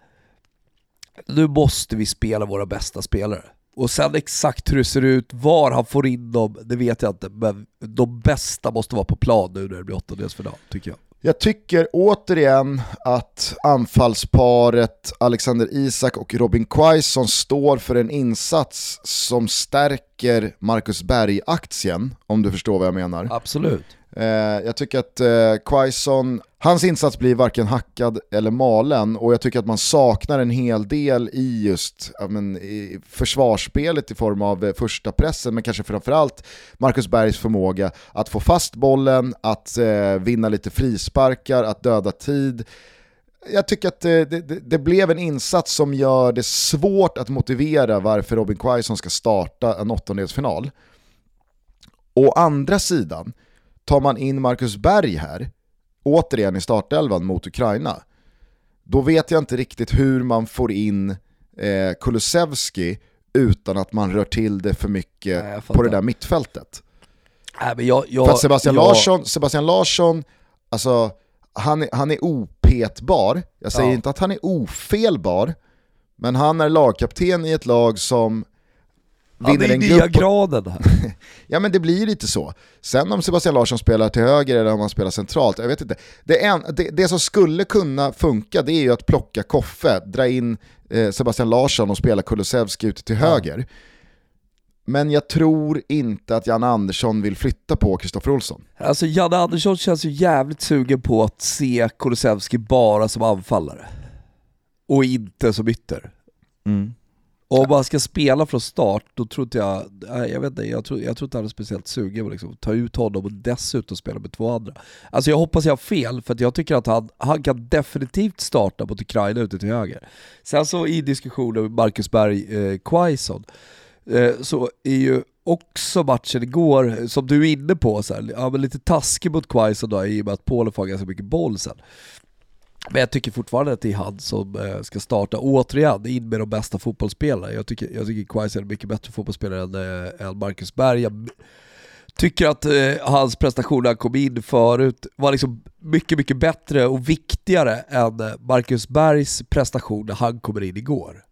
nu måste vi spela våra bästa spelare. Och sen exakt hur det ser ut, var han får in dem, det vet jag inte. Men de bästa måste vara på plan nu när det blir åttondelsfinal, tycker jag. Jag tycker återigen att anfallsparet Alexander Isak och Robin Quaison står för en insats som stärker Marcus Berg-aktien, om du förstår vad jag menar. Absolut. Eh, jag tycker att eh, Quaison, hans insats blir varken hackad eller malen och jag tycker att man saknar en hel del i just ja, men, i försvarsspelet i form av eh, första pressen men kanske framförallt Marcus Bergs förmåga att få fast bollen, att eh, vinna lite frisparkar, att döda tid. Jag tycker att eh, det, det, det, blev en insats som gör det svårt att motivera varför Robin Quaison ska starta en åttondelsfinal. Å andra sidan, tar man in Marcus Berg här, återigen i startelvan mot Ukraina, då vet jag inte riktigt hur man får in eh, Kulusevski utan att man rör till det för mycket Nej, på det där mittfältet. Nej, men jag, jag, för Sebastian, jag... Larsson, Sebastian Larsson, alltså han, han är opetbar, jag säger ja. inte att han är ofelbar, men han är lagkapten i ett lag som vinner ja, en grupp. nya graden här. [laughs] ja men det blir lite så. Sen om Sebastian Larsson spelar till höger eller om han spelar centralt, jag vet inte. Det, en, det, det som skulle kunna funka det är ju att plocka Koffe, dra in eh, Sebastian Larsson och spela Kulusevski ute till höger. Men jag tror inte att Janne Andersson vill flytta på Kristoffer Olsson. Alltså Janne Andersson känns ju jävligt sugen på att se Kulusevski bara som anfallare. Och inte som ytter. Mm. Och om man ska spela från start, då tror inte jag, jag vet inte, jag tror, jag tror inte han är speciellt sugen på att liksom, ta ut honom och dessutom spela med två andra. Alltså jag hoppas jag har fel, för jag tycker att han, han kan definitivt starta mot Ukraina ute till höger. Sen så i diskussionen med Marcus Berg, eh, Quaison, eh, så är ju också matchen igår, som du är inne på, så här, ja, men lite taskig mot Quaison då i och med att Polen får ganska mycket boll sen. Men jag tycker fortfarande att det är han som eh, ska starta, återigen, in med de bästa fotbollsspelarna. Jag tycker, jag tycker Quaison är en mycket bättre fotbollsspelare än, eh, än Marcus Berg. Jag tycker att eh, hans prestation när han kom in förut var liksom mycket, mycket bättre och viktigare än eh, Marcus Bergs prestation när han kommer in igår.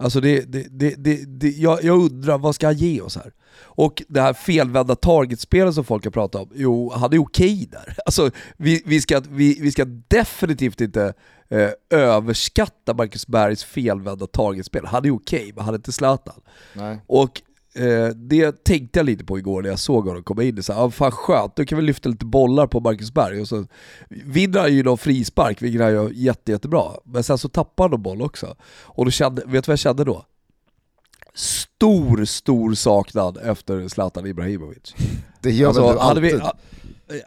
Alltså det, det, det, det, det jag, jag, undrar, vad ska han ge oss här? Och det här felvända targetspelet som folk har pratat om, jo, han är okej där. [laughs] Alltså, vi, vi, ska, vi, vi ska definitivt inte eh, överskatta Marcus Bergs felvända targetspel. Han är okej, men han är inte Zlatan. Nej. Och Eh, det tänkte jag lite på igår när jag såg honom komma in. Så här, ah, fan skönt, nu kan vi lyfta lite bollar på Marcus Berg. Och så vinner han ju någon frispark, vilket han gör jätte, jättebra. Men sen så tappar han någon boll också. Och då kände, vet du vad jag kände då? Stor, stor saknad efter Zlatan Ibrahimovic. Det gör alltså, väl alltid? Vi,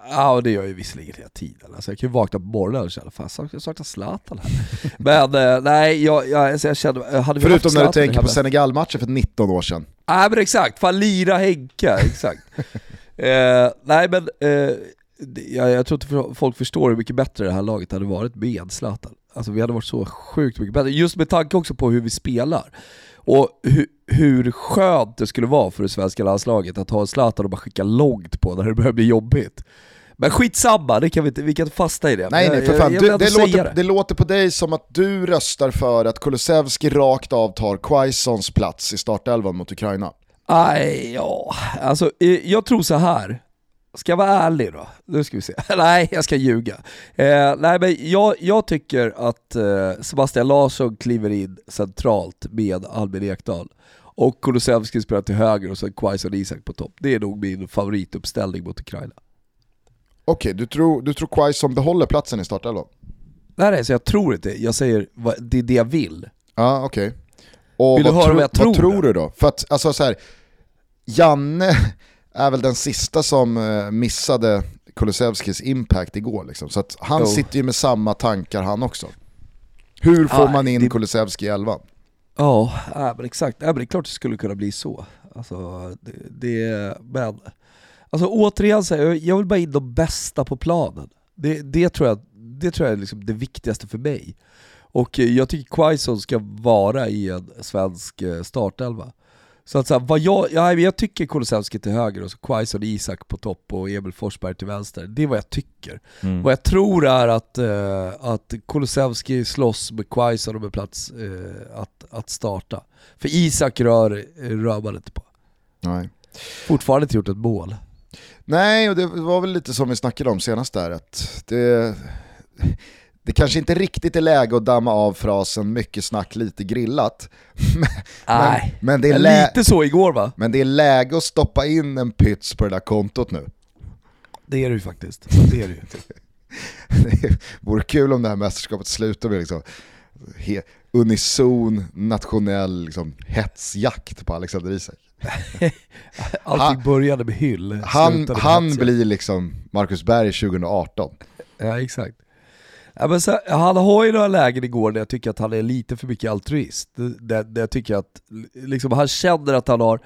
Ja det gör jag ju visserligen hela tiden. Alltså jag kan ju vakna på morgonen och känna fan jag saknar Zlatan här. [laughs] Men eh, nej, jag, jag, alltså jag kände, hade vi Förutom när du tänker på Senegal-matchen för 19 år sedan. Nej men exakt, fan lira Henke, [laughs] exakt. eh, nej men, eh, jag, jag tror inte folk förstår hur mycket bättre det här laget hade varit med Zlatan. Alltså vi hade varit så sjukt mycket bättre, just med tanke också på hur vi spelar. Och hur, hur skönt det skulle vara för det svenska landslaget att ha Zlatan och bara skicka långt på när det börjar bli jobbigt. Men skitsamma, det kan vi, inte, vi kan inte fasta i det. Nej nej för fan, jag, jag du, det, låter, det. det. låter på dig som att du röstar för att Kulusevski rakt av tar Quaisons plats i startelvan mot Ukraina. Nej, ja, alltså jag tror så här. Ska jag vara ärlig då? Nu ska vi se. [laughs] nej, jag ska ljuga. Eh, nej men jag, jag tycker att eh, Sebastian Larsson kliver in centralt med Albin Ekdal. Och Kulusevski spelar till höger och sen Quaison Isak på topp. Det är nog min favorituppställning mot Ukraina. Okej, okay, du tror, du tror Quaison behåller platsen i startelvan? Nej, nej, så jag tror inte. Jag säger, det är det jag vill. Ja, ah, okej. Okay. Och vill du höra vad jag tror? Vad tror du då? För att, alltså så här, Janne [laughs] är väl den sista som eh, missade Kulusevskis impact igår liksom. Så han oh. sitter ju med samma tankar han också. Hur får ah, man in det... Kulusevski i elvan? Ja, äh, men exakt. Äh, men det är klart det skulle kunna bli så. Alltså, det, det, men, alltså återigen, så här, jag vill bara in de bästa på planen. Det, det tror jag, det tror jag är liksom det viktigaste för mig. Och jag tycker Quaison ska vara i en svensk eh, startelva. Så att så här, vad jag, ja, jag tycker Kulusevski till höger och så Quaison Isak på topp och Emil Forsberg till vänster. Det är vad jag tycker. Mm. Vad jag tror är att, uh, att Kulusevski slåss med Quaison och med plats uh, att, att starta. För Isak rör, rör man inte på. Nej. Fortfarande inte gjort ett mål. Nej, och det var väl lite som vi snackade om senast där, att det det kanske inte riktigt är läge att damma av frasen mycket snack, lite grillat. [laughs] Nej, men, men det är lä- lite så igår va? Men det är läge att stoppa in en pyts på det där kontot nu. Det är det ju faktiskt. Det är det ju. [laughs] det vore kul om det här mästerskapet slutar med liksom unison nationell liksom, hetsjakt på Alexander Isak. [laughs] Allting började med hyll. Han, han blir liksom Marcus Berg 2018. Ja exakt. Ja, men så, han har ju några lägen igår där jag tycker att han är lite för mycket altruist. Där, där jag tycker att liksom, han känner att han har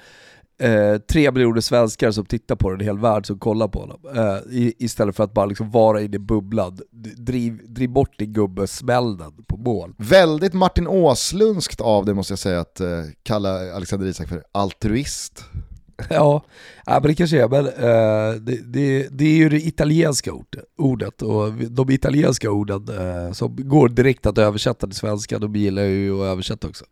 eh, tre miljoner svenskar som tittar på den, en hel värld som kollar på honom. Eh, istället för att bara liksom vara inne i bubblan. Driv, driv bort din gubbe, smäll den på mål. Väldigt Martin Åslundskt av det måste jag säga att eh, kalla Alexander Isak för altruist. Ja, men det kanske är, men uh, det, det, det, är ju det italienska ordet och de italienska orden uh, som går direkt att översätta till svenska, de gillar ju att översätta också.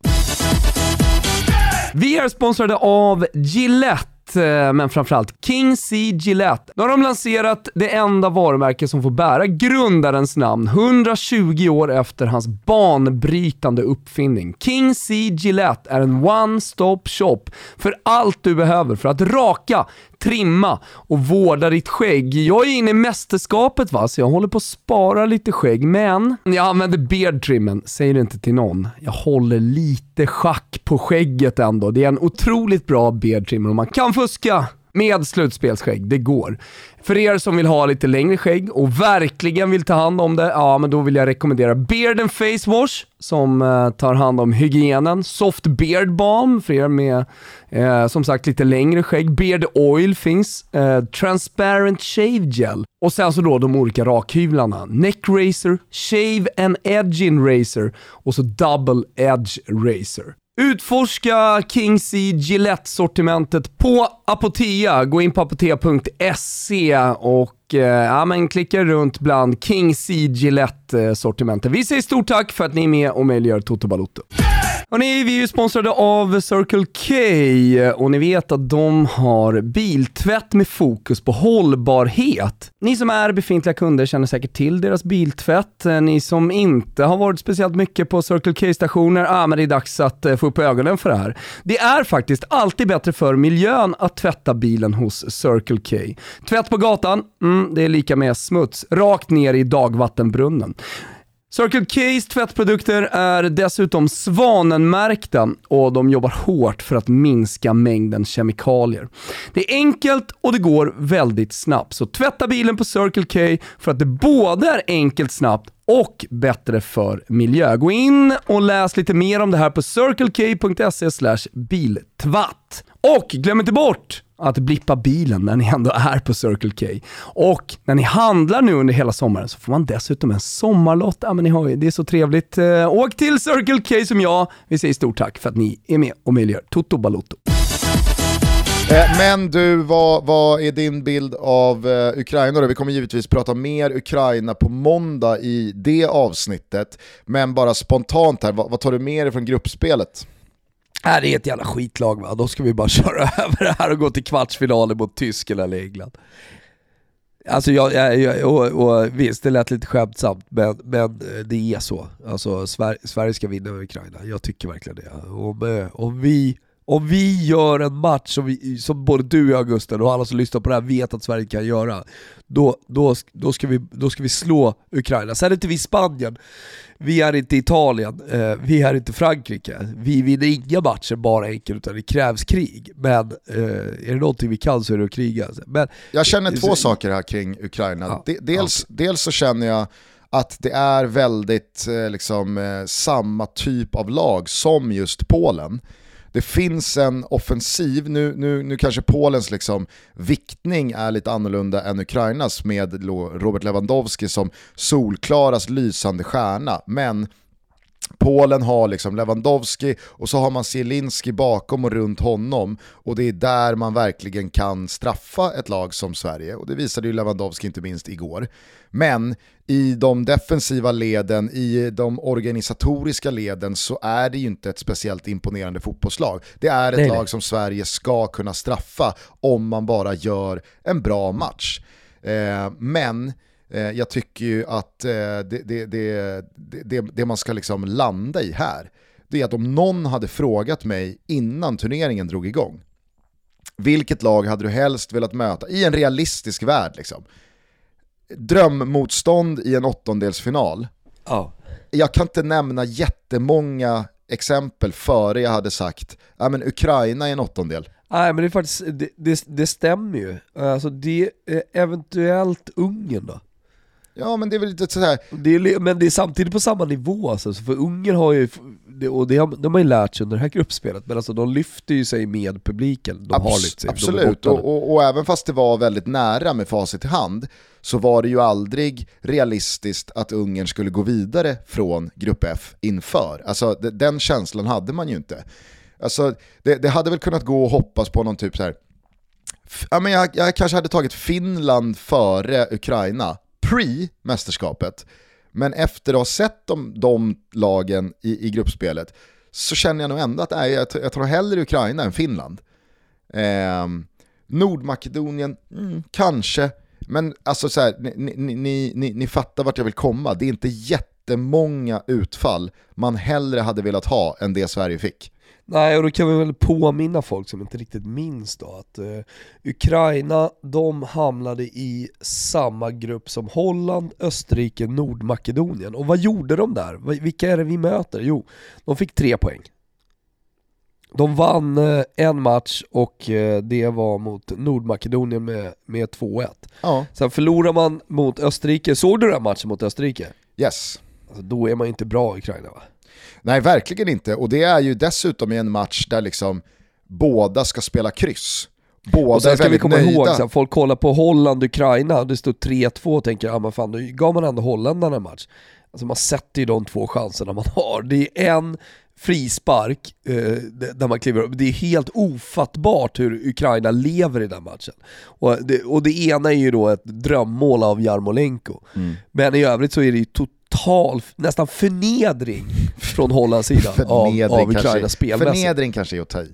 Vi är sponsrade av Gillette Eh, men framförallt King C Gillette. Nu har de lanserat det enda varumärke som får bära grundarens namn 120 år efter hans banbrytande uppfinning. King C Gillette är en one-stop shop för allt du behöver för att raka, trimma och vårda ditt skägg. Jag är inne i mästerskapet va, så jag håller på att spara lite skägg, men jag använder beard trimmen. Säg det inte till någon. Jag håller lite schack på skägget ändå. Det är en otroligt bra beard trimmer och man kan fuska med slutspelsskägg, det går. För er som vill ha lite längre skägg och verkligen vill ta hand om det, ja men då vill jag rekommendera Beard and Face Wash som eh, tar hand om hygienen. Soft Beard Balm för er med eh, som sagt lite längre skägg. Beard Oil finns. Eh, transparent Shave Gel. Och sen så då de olika rakhyvlarna. Neck Razor, Shave and Edging Razor och så Double Edge Razor. Utforska Kings i Gillette-sortimentet på Apotea. Gå in på apotea.se och eh, ja, men klicka runt bland King C Gillette-sortimentet. Eh, vi säger stort tack för att ni är med och möjliggör Toto Balotto. Hörrni, vi är ju sponsrade av Circle K eh, och ni vet att de har biltvätt med fokus på hållbarhet. Ni som är befintliga kunder känner säkert till deras biltvätt. Eh, ni som inte har varit speciellt mycket på Circle K-stationer, ah, men det är dags att få upp ögonen för det här. Det är faktiskt alltid bättre för miljön att tvätta bilen hos Circle K. Tvätt på gatan, mm, Mm, det är lika med smuts, rakt ner i dagvattenbrunnen. Circle K's tvättprodukter är dessutom svanenmärkta och de jobbar hårt för att minska mängden kemikalier. Det är enkelt och det går väldigt snabbt, så tvätta bilen på Circle K för att det både är enkelt, snabbt och bättre för miljö. Gå in och läs lite mer om det här på circlek.se biltvatt. Och glöm inte bort att blippa bilen när ni ändå är på Circle K. Och när ni handlar nu under hela sommaren så får man dessutom en sommarlott. Ja, men ni har ju, det är så trevligt. Eh, åk till Circle K som jag. Vi säger stort tack för att ni är med och möjliggör Toto Balotto. Eh, men du, vad, vad är din bild av eh, Ukraina då? Vi kommer givetvis prata mer Ukraina på måndag i det avsnittet. Men bara spontant här, vad, vad tar du med dig från gruppspelet? Äh, det är ett jävla skitlag va, då ska vi bara [laughs] köra över det här och gå till kvartsfinalen mot Tyskland eller England. Alltså jag, jag, jag och, och, visst, det lät lite skämtsamt, men, men eh, det är så. Alltså Sverige, Sverige ska vinna över Ukraina, jag tycker verkligen det. Om, eh, om vi om vi gör en match som, vi, som både du och jag Gusten och alla som lyssnar på det här vet att Sverige kan göra, då, då, då, ska, vi, då ska vi slå Ukraina. Sen är inte vi Spanien, vi är inte Italien, eh, vi är inte Frankrike. Vi vinner inga matcher bara enkelt utan det krävs krig. Men eh, är det någonting vi kan så är det att kriga. Men, jag känner två så, saker här kring Ukraina. Ja, dels, ja. dels så känner jag att det är väldigt eh, liksom, eh, samma typ av lag som just Polen det finns en offensiv, nu, nu, nu kanske Polens liksom viktning är lite annorlunda än Ukrainas med Robert Lewandowski som solklaras lysande stjärna, men Polen har liksom Lewandowski och så har man Zielinski bakom och runt honom och det är där man verkligen kan straffa ett lag som Sverige och det visade ju Lewandowski inte minst igår. Men i de defensiva leden, i de organisatoriska leden så är det ju inte ett speciellt imponerande fotbollslag. Det är ett nej, lag nej. som Sverige ska kunna straffa om man bara gör en bra match. Eh, men jag tycker ju att eh, det, det, det, det, man ska liksom landa i här, det är att om någon hade frågat mig innan turneringen drog igång, vilket lag hade du helst velat möta i en realistisk värld? Liksom? drömmotstånd i en åttondelsfinal. Ja. Jag kan inte nämna jättemånga exempel före jag hade sagt, ja men Ukraina i en åttondel. Nej men det är faktiskt, det, det, det stämmer ju. Alltså det är eventuellt Ungern då. Ja men det är väl lite sådär... Det är, men det är samtidigt på samma nivå alltså, för Ungern har ju, och det har, de har ju lärt sig under det här gruppspelet, men alltså de lyfter ju sig med publiken. De Abs har lyft sig. Absolut, och, och, och, även fast det var väldigt nära med facit i hand, så var det ju aldrig realistiskt att Ungern skulle gå vidare från grupp F inför. Alltså den känslan hade man ju inte. Alltså, det, det hade väl kunnat gå och hoppas på någon typ så här. Ja, men jag, jag kanske hade tagit Finland före Ukraina pre-mästerskapet. Men efter att ha sett de, de lagen i, i gruppspelet så känner jag nog ändå att nej, jag, jag tror hellre Ukraina än Finland. Eh, Nordmakedonien, mm, kanske. Men alltså så här, ni, ni, ni, ni fattar vart jag vill komma. Det är inte jättemånga utfall man hellre hade velat ha än det Sverige fick. Nej, och då kan vi väl påminna folk som inte riktigt minns då att uh, Ukraina, de hamnade i samma grupp som Holland, Österrike, Nordmakedonien. Och vad gjorde de där? Vilka är det vi möter? Jo, de fick tre poäng. De vann eh, en match och eh, det var mot Nordmakedonien med, med 2-1. Ja, Sen förlorar man mot Österrike, såg du den matchen mot Österrike? yes. Alltså, då är man inte bra i Ukraina va? Nej, verkligen inte. Och det är ju dessutom i en match där liksom båda ska spela kryss. Båda Och sen ska vi komma nöjda. ihåg, folk kollar på Holland-Ukraina, det står 3-2 och tänker ja men fan då gav man ändå holländarna en match. Alltså man sätter ju de två chanserna man har. Det är en frispark eh, där man kliver upp, det är helt ofattbart hur Ukraina lever i den matchen. Och det, och det ena är ju då ett drömmål av Jarmolenko. Mm. Men i övrigt så är det ju total, nästan förnedring från Hollands sida av, Förnedring, av Ukraina kanske, spelmässigt. förnedring kanske är att ta i.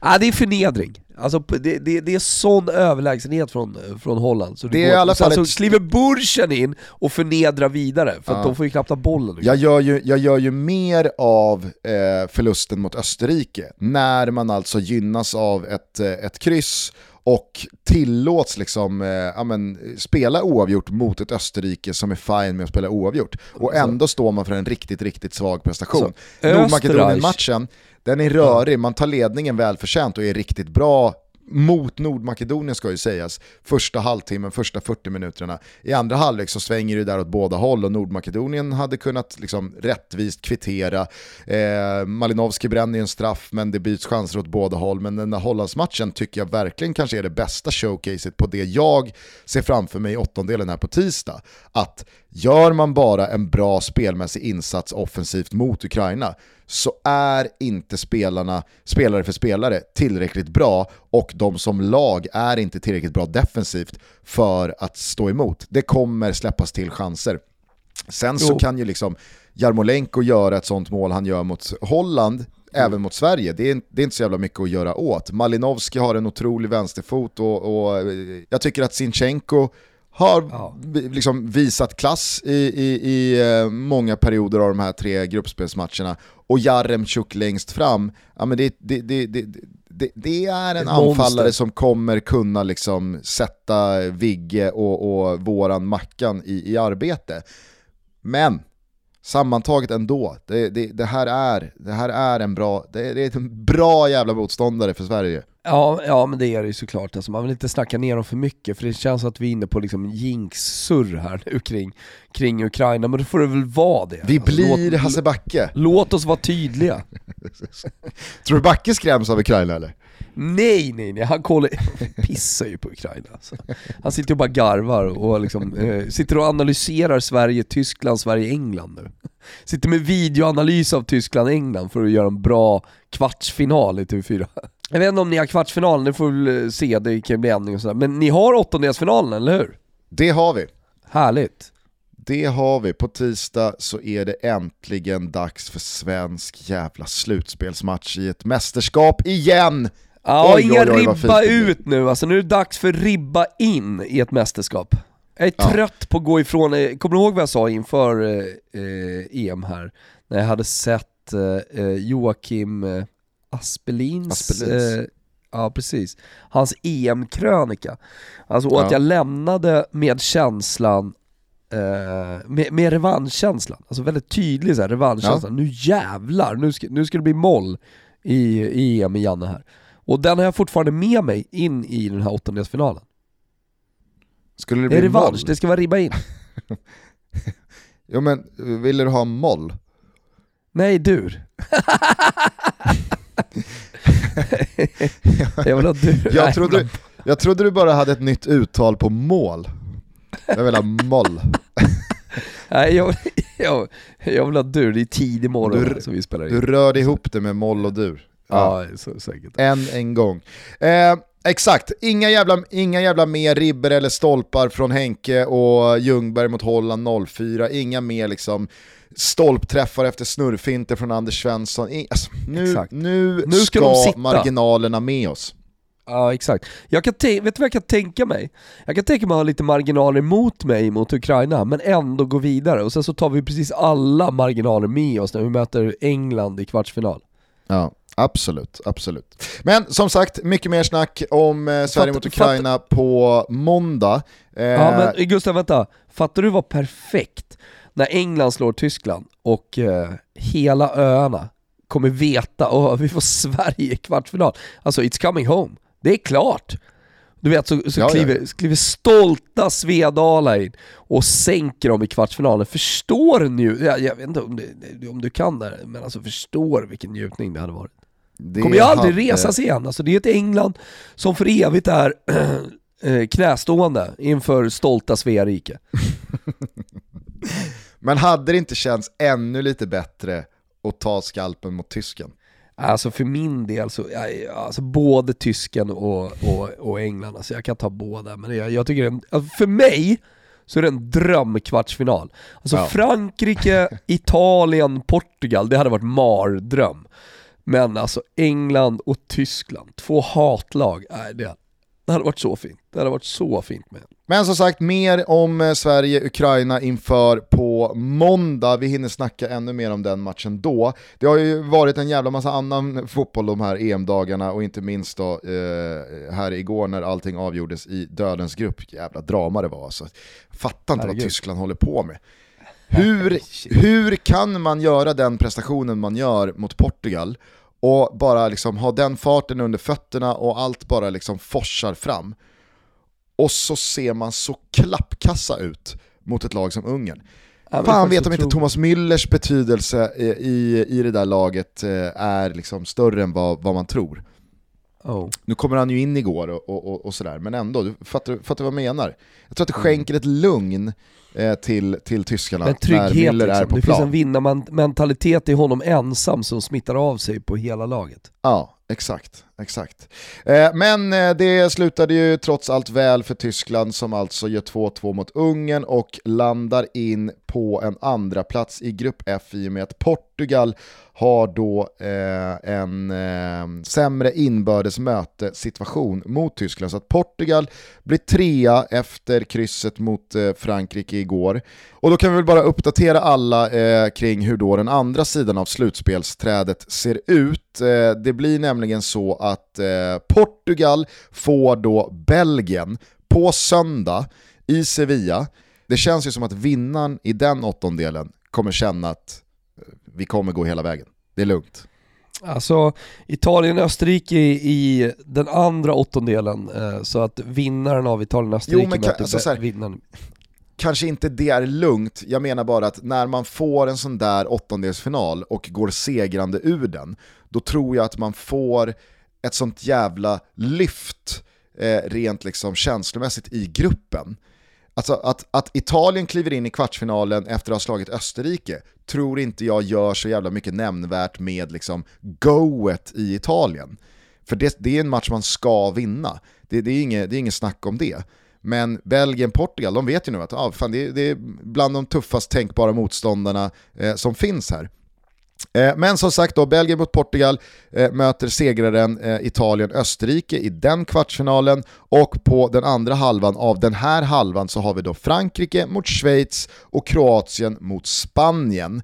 Ja, det är förnedring. Alltså, det, det, det är sån överlägsenhet från, från Holland. Så Det är går- i alla fall Sen ett- så kliver Burschen in och förnedrar vidare, för Ja. de får ju knappt ha bollen. Jag gör ju, jag gör ju mer av eh, förlusten mot Österrike när man alltså gynnas av ett, eh, ett kryss och tillåts liksom, eh, ja, men, spela oavgjort mot ett Österrike som är fine med att spela oavgjort. Och Så. ändå står man för en riktigt, riktigt svag prestation. Så, Österreich- Nordmakedonien-matchen, den är rörig, man tar ledningen välförtjänt och är riktigt bra mot Nordmakedonien ska ju sägas, första halvtimmen, första 40 minuterna. I andra halvlek så svänger det där åt båda håll och Nordmakedonien hade kunnat liksom rättvist kvittera. Eh, Malinowski bränner ju en straff men det byts chanser åt båda håll. Men den där Hollandsmatchen tycker jag verkligen kanske är det bästa showcaset på det jag ser framför mig i åttondelen här på tisdag. Att gör man bara en bra spelmässig insats offensivt mot Ukraina så är inte spelarna, spelare för spelare, tillräckligt bra och de som lag är inte tillräckligt bra defensivt för att stå emot. Det kommer släppas till chanser. Sen så Jo. kan ju liksom Jarmolenko göra ett sånt mål han gör mot Holland, även mot Sverige. Det är, det är inte så jävla mycket att göra åt. Malinowski har en otrolig vänsterfot och, och eh, jag tycker att Sinchenko har Ja. liksom visat klass i, i, i eh, många perioder av de här tre gruppspelsmatcherna. Och Jaremchuk längst fram, ja, men det, det, det, det, det, det är en monster. anfallare som kommer kunna liksom sätta Vigge och, och våran Mackan i, i arbete. Men sammantaget ändå, det, det, det, här är, det här är en bra, det, det är en bra jävla motståndare för Sverige. Ja, ja men det är det ju såklart. Alltså, man vill inte snacka ner dem för mycket, för det känns att vi är inne på liksom jinx-surr här nu kring, kring Ukraina, men då får det väl vara det. Vi Alltså, blir låt, Hasse Backe. låt oss vara tydliga. [laughs] Tror du Backe skräms av Ukraina eller? Nej, nej, nej, han kollar, [laughs] pissar ju på Ukraina alltså. Han sitter och bara garvar och liksom, eh, sitter och analyserar Sverige, Tyskland, Sverige, England nu. Sitter med videoanalys av Tyskland, England för att göra en bra kvartsfinal i TV4. Jag vet inte om ni har kvartsfinalen, det får vi väl eh, se, det kan ju bli ändring och sådär. Men ni har åttondelsfinalen, eller hur? Det har vi. Härligt. Det har vi. På tisdag så är det äntligen dags för svensk jävla slutspelsmatch i ett mästerskap igen. Ja, Oj, inga oj, oj, ribba ut nu alltså, nu är det dags för ribba in i ett mästerskap. Jag är Ja. trött på att gå ifrån, eh, kommer du ihåg vad jag sa inför eh, eh, EM här? När jag hade sett eh, Joakim Aspelins, Aspelins. Eh, ja precis, hans EM-krönika. Alltså och att Ja. jag lämnade med känslan Eh, med, med revanschkänslan, alltså väldigt tydlig så här, revanschkänsla. Nu jävlar, nu ska, nu ska det bli moll i, i EM i Janne här. Och den har jag fortfarande med mig in i den här åttondelsfinalen. Skulle det Det är bli revansch, moll? det ska vara ribba in. [laughs] Jo men, vill du ha moll? Nej, dur. [laughs] jag vill ha dur. Jag trodde, jag trodde du bara hade ett nytt uttal på mål. Jag vill ha moll. Nej, jag, jag, jag vill ha dur, det är tidig morgon Du- som vi spelar in. Du rörde ihop det med moll och dur. Ja. Ja, så, säkert. Än en gång. Eh, exakt, inga jävla, inga jävla mer ribber eller stolpar från Henke och Ljungberg mot Holland 04. Inga mer liksom stolpträffar efter snurrfinter från Anders svensson. Alltså, nu, Exakt. nu, Nu ska ska, marginalerna med oss. Ja exakt. Jag kan vet du vad jag kan tänka mig? Jag kan tänka mig att ha lite marginaler mot mig mot Ukraina, men ändå gå vidare. Och sen så tar vi precis alla marginaler med oss när vi möter England i kvartsfinal. Ja, absolut, absolut. Men som sagt, mycket mer snack om eh, Sverige Fatt- mot Ukraina på måndag. Eh, Ja men Gustav vänta, fattar du vad perfekt när England slår Tyskland och eh, hela öarna kommer veta, och vi får Sverige i kvartsfinal. Alltså it's coming home. Det är klart. Du vet, så, så Ja, ja. kliver, kliver stolta Svedala in och sänker dem i kvartsfinalen. Förstår nu, jag, jag vet inte om, det, om du kan det, men alltså förstår vilken njutning det hade varit. Det kommer ju aldrig hade- resas igen. Alltså det är ett England som för evigt är [clears throat] eh, knästående inför stolta Sverige. [laughs] Men hade det inte känts ännu lite bättre att ta skalpen mot tysken? Alltså för min del så, alltså både tysken och, och, och England, alltså jag kan ta båda, men jag, jag tycker en, alltså för mig så är det en drömkvartsfinal. Alltså Ja. Frankrike, [laughs] Italien, Portugal, det hade varit mardröm. Men alltså England och Tyskland, två hatlag, nej, det, det hade varit så fint. Det hade varit så fint med. Men som sagt, mer om eh, Sverige-Ukraina inför på måndag. Vi hinner snacka ännu mer om den matchen då. Det har ju varit en jävla massa annan fotboll de här EM-dagarna och inte minst då eh, här igår när allting avgjordes i dödens grupp. Jävla drama det var alltså. Fattar inte vad. Tyskland håller på med. Hur, hur kan man göra den prestationen man gör mot Portugal och bara liksom ha den farten under fötterna och allt bara liksom forsar fram? Och så ser man så klappkassa ut mot ett lag som Ungern. Fan vet om inte Thomas Müllers betydelse eh, i, i det där laget eh, är liksom större än vad, vad man tror. Oh. Nu kommer han ju in igår och, och, och, sådär, men ändå, du fattar, fattar vad jag menar? Jag tror att det Mm. skänker ett lugn eh, till, till tyskarna Men när trygghet Müller är liksom. på Det finns en plan. vinnarmentalitet i honom ensam som smittar av sig på hela laget. Ja, exakt exakt. Eh, men eh, det slutade ju trots allt väl för Tyskland som alltså gör 2-2 mot Ungern och landar in på en andra plats i grupp F i och med att Portugal har då eh, en eh, sämre inbördes mötessituation mot Tyskland. Så att Portugal blir trea efter krysset mot eh, Frankrike igår. Och då kan vi väl bara uppdatera alla eh, kring hur då den andra sidan av slutspelsträdet ser ut. Eh, det blir nämligen så att eh, Portugal får då Belgien på söndag i Sevilla. Det känns ju som att vinnaren i den åttondelen kommer känna att eh, vi kommer gå hela vägen. Det är lugnt. Alltså Italien-Österrike i, i den andra åttondelen, eh, så att vinnaren av Italien-Österrike möter alltså så här- vinnaren. kanske inte det är lugnt, jag menar bara att när man får en sån där åttondelsfinal och går segrande ur den, då tror jag att man får ett sånt jävla lyft eh, rent liksom känslomässigt i gruppen. Alltså att, att Italien kliver in i kvartsfinalen efter att ha slagit Österrike tror inte jag gör så jävla mycket nämnvärt med liksom goet i Italien. För det, det är en match man ska vinna, det, det, är inget, det är inget snack om det. Men Belgien-Portugal, de vet ju nu att ah, fan, det, det är bland de tuffast tänkbara motståndarna eh, som finns här. Eh, Men som sagt då, Belgien mot Portugal eh, möter segraren eh, Italien-Österrike i den kvartsfinalen och på den andra halvan av den här halvan så har vi då Frankrike mot Schweiz och Kroatien mot Spanien.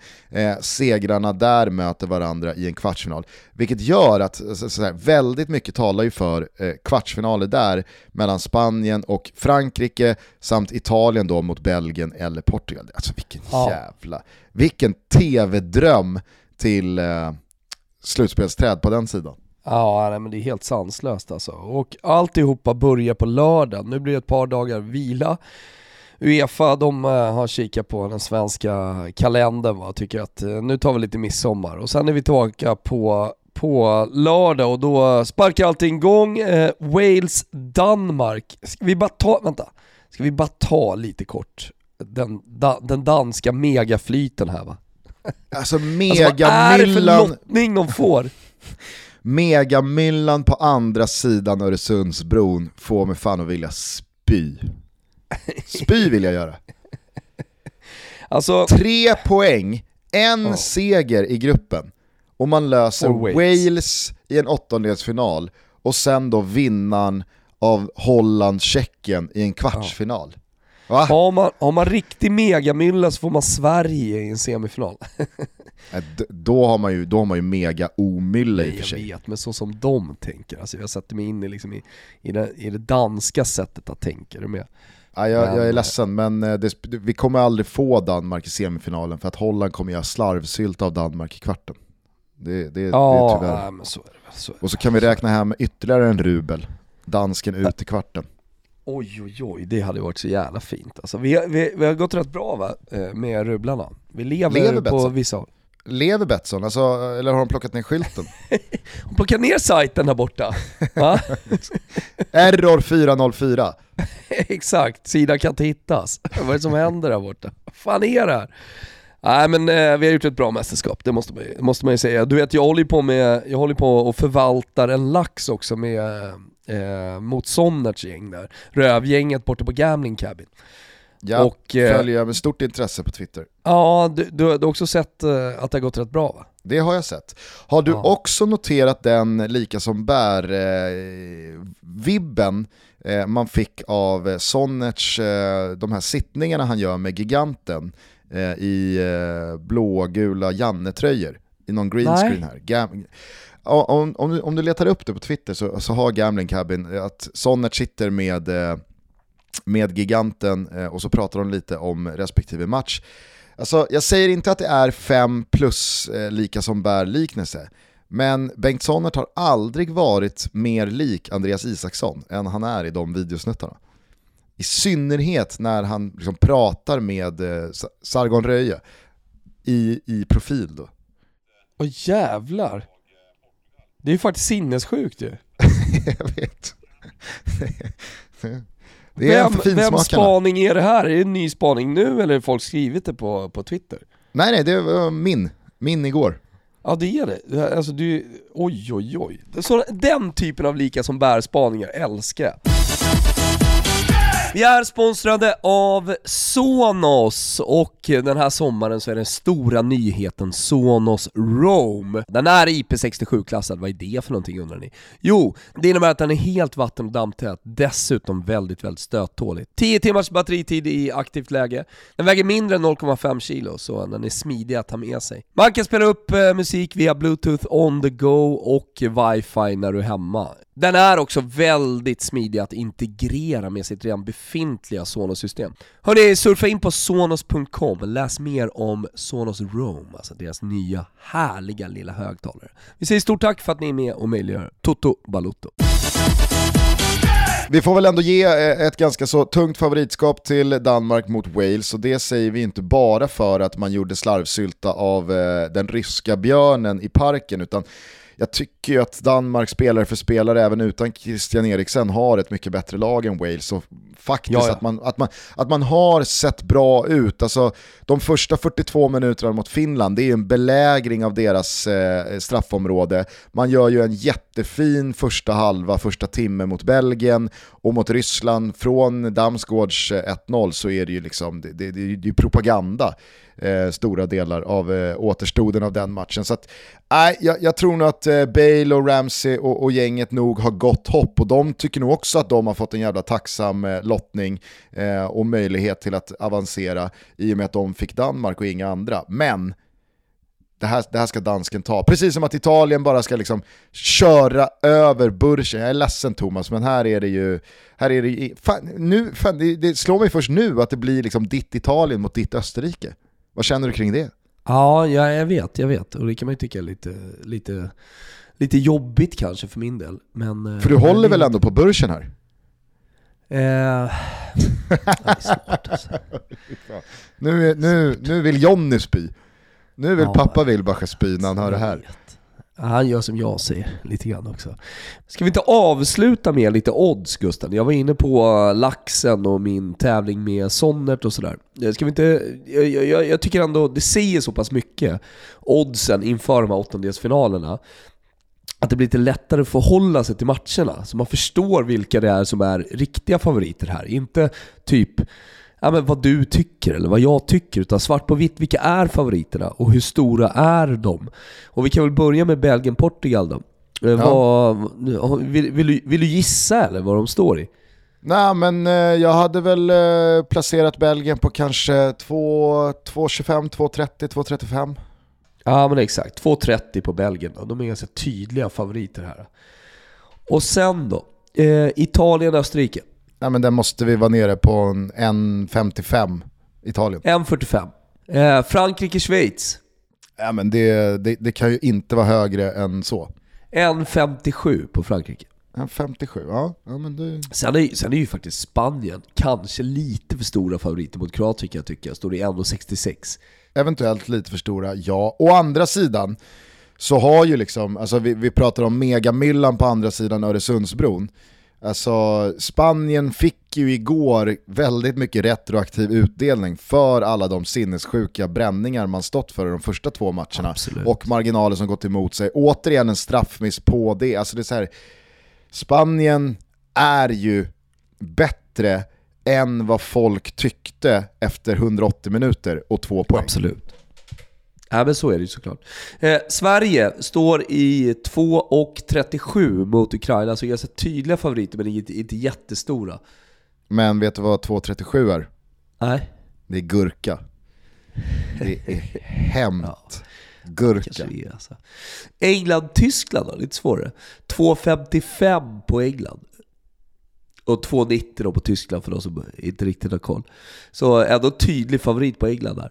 Segrarna där möter varandra i en kvartsfinal. Vilket gör att här, väldigt mycket talar ju för kvartsfinaler där mellan Spanien och Frankrike samt Italien då mot Belgien eller Portugal. Alltså vilken jävla, vilken tv-dröm till eh, slutspelsträd på den sidan. Ja, nej, men det är helt sanslöst alltså. Och alltihopa börjar på lördag. Nu blir det ett par dagar vila. Uefa, de eh, har kikat på den svenska kalendern va, tycker att eh, nu tar vi lite midsommar. Och sen är vi tillbaka på, på lördag och då sparkar allting igång. Eh, Wales-Danmark. Ska vi bara ta, vänta, ska vi bara ta lite kort den, da, den danska megaflyten här va? Alltså Alltså, vad är det för megamyllan, lottning de får? [laughs] megamyllan på andra sidan Öresundsbron får mig fan att vilja spy. Spy vill jag göra. Alltså, Tre poäng, en Ja. seger i gruppen och man löser Och Wales. Wales. i en åttondelsfinal och sen då vinnaren av Holland-Tjeckien i en kvartsfinal. Va? Har man, har man riktig megamylla så får man Sverige i en semifinal. D- Då har man ju, då har man ju mega omylla i och för jag sig. vet, men så som de tänker. Alltså jag sätter mig in i, liksom i, i, det, i det danska sättet att tänka. Är med? Ja, jag, Men, jag är ledsen, men eh, det, vi kommer aldrig få Danmark i semifinalen för att Holland kommer göra slarvsylt av Danmark i kvarten. Det, det, det är Ja, tyvärr. nej, så är det. Så är det. Och så kan vi räkna hem ytterligare en rubel. Dansken ut i kvarten. Oj oj oj, det hade varit så jävla fint alltså. vi, har- vi, vi har gått rätt bra va, eh, med rubblarna. Vi lever, Lever på Betsson? vissa håll. Lever Betsson, alltså, eller har de plockat ner skylten? [laughs] Hon plockar ner sajten där borta. [laughs] Error 404. [laughs] Exakt, sidan kan inte hittas. Vad är det som händer där borta? Vad fan är det här? Nej men eh, vi har gjort ett bra mästerskap, det måste man, måste man ju säga. Du vet jag håller på med, jag håller på och förvaltar en lax också med, eh, mot Sonnerts gäng där. Rövgänget borta på Gambling Cabin. Ja, Och, eh, följer jag med stort intresse på Twitter. Ja, du, du, du har också sett eh, att det har gått rätt bra va? Det har jag sett. Har du Ja. också noterat den lika som bär-vibben eh, man fick av eh, Sonnerts, eh, de här sittningarna han gör med giganten eh, i eh, blågula Janne-tröjor i någon green screen här. Gam- om, om, du, om du letar upp det på Twitter så, så har Gambling Cabin eh, att Sonnert sitter med, eh, med giganten eh, och så pratar de lite om respektive match. Alltså, jag säger inte att det är fem plus lika som bär liknelse, men Bengt Sonnert har aldrig varit mer lik Andreas Isaksson än han är i de videosnuttarna. I synnerhet när han liksom pratar med eh, Sargon Röje i, i profil då. Åh jävlar! Det är ju faktiskt sinnessjukt ju. [laughs] jag vet. [laughs] Det är Vem, för vem spaning är det här? Är det en ny spaning nu eller har folk skrivit det på, på Twitter? Nej nej, det var min. Min igår. Ja det är det. Alltså du, oj oj oj. Så, den typen av lika som bär spaningar älskar jag. Vi är sponsrade av Sonos och den här sommaren så är den stora nyheten Sonos Roam. Den är IP67-klassad, vad är det för någonting undrar ni? Jo, det innebär att den är helt vatten och dammtät, dessutom väldigt, väldigt stöttålig. 10 timmars batteritid i aktivt läge. Den väger mindre än 0,5 kilo, så den är smidig att ta med sig. Man kan spela upp eh, musik via bluetooth on the go och wifi när du är hemma. Den är också väldigt smidig att integrera med sitt redan befintliga Sonos-system. Hörni, surfa in på sonos.com, läs mer om Sonos Roam, alltså deras nya härliga lilla högtalare. Vi säger stort tack för att ni är med och möjliggör Toto Balutto. Vi får väl ändå ge eh, ett ganska så tungt favoritskap till Danmark mot Wales och det säger vi inte bara för att man gjorde slarvsylta av eh, den ryska björnen i parken utan jag tycker ju att Danmark spelare för spelare även utan Christian Eriksen har ett mycket bättre lag än Wales och faktiskt Ja, ja. Att, man, att, man, att man har sett bra ut. Alltså, de första 42 minuterna mot Finland, det är ju en belägring av deras eh, straffområde. Man gör ju en jättefin första halva, första timme mot Belgien och mot Ryssland. Från Damsgårds eh, 1-0 så är det ju liksom, det, det, det, är propaganda. Eh, stora delar av eh, återstoden av den matchen. Så att, nej, jag, jag tror nog att eh, Bale och Ramsey och, och gänget nog har gott hopp och de tycker nog också att de har fått en jävla tacksam eh, lottning eh, och möjlighet till att avancera i och med att de fick Danmark och inga andra. Men det här, det här ska dansken ta. Precis som att Italien bara ska liksom köra över Burschen. Jag är ledsen Thomas, men här är det ju... Här är det, fan, nu, fan, det, det slår mig först nu att det blir liksom ditt Italien mot ditt Österrike. Vad känner du kring det? Ja, ja, jag vet, jag vet. Och det kan man ju tycka är lite, lite, lite jobbigt kanske för min del. Men, eh, För du håller väl ändå på Burschen här? Eh, [laughs] det är svårt alltså. [laughs] Nu, nu, nu vill Jonny spy. Nu vill Ja, pappa Wilbacher spy när han hör det här. Han gör som jag säger, lite grann också. Ska vi inte avsluta med lite odds Gusten? Jag var inne på eh, laxen och min tävling med Sonnert och sådär. Eh, Ska vi inte, jag, jag, jag tycker ändå det säger så pass mycket, oddsen inför de här åttondelsfinalerna, att det blir lite lättare att förhålla sig till matcherna. Så man förstår vilka det är som är riktiga favoriter här. Inte typ ja, men vad du tycker eller vad jag tycker, utan svart på vitt, vilka är favoriterna och hur stora är de? Och vi kan väl börja med Belgien-Portugal då. Eh, Ja. Vad, vill, vill, du, vill du gissa eller vad de står i? Nej men eh, jag hade väl eh, placerat Belgien på kanske 2 2.25, 2.30, 2.35. Ja men exakt, 2.30 på Belgien då. De är ganska tydliga favoriter här. Och sen då, eh, Italien-Österrike. Nej men den måste vi vara nere på en 1.55 Italien. 1.45. Eh, Frankrike-Schweiz. Ja, men det, det, det kan ju inte vara högre än så. 1,57 på Frankrike. En 57, ja. ja men det... Sen är, sen är ju faktiskt Spanien kanske lite för stora favoriter mot Kroatien kan jag tycka. Står i 1,66. Eventuellt lite för stora, ja. Å andra sidan så har ju liksom, alltså vi, vi pratar om megamyllan på andra sidan Öresundsbron. Alltså Spanien fick ju igår väldigt mycket retroaktiv utdelning för alla de sinnessjuka bränningar man stått för i de första två matcherna. Absolut. Och marginaler som gått emot sig. Återigen en straffmiss på det. Alltså det är här, Spanien är ju bättre än vad folk tyckte efter 180 minuter och två poäng. Absolut. Ja men så är det ju såklart. Eh, Sverige står i 2,37 mot Ukraina, så ganska tydliga favoriter men inte, inte jättestora. Men vet du vad 2.37 är? Nej, Det är gurka. Det är hämt. [laughs] Gurka. kanske det är alltså. England-Tyskland då, lite svårare. 2,55 på England. Och 2,90 då på Tyskland för de som inte riktigt har koll. Så ändå tydlig favorit på England där.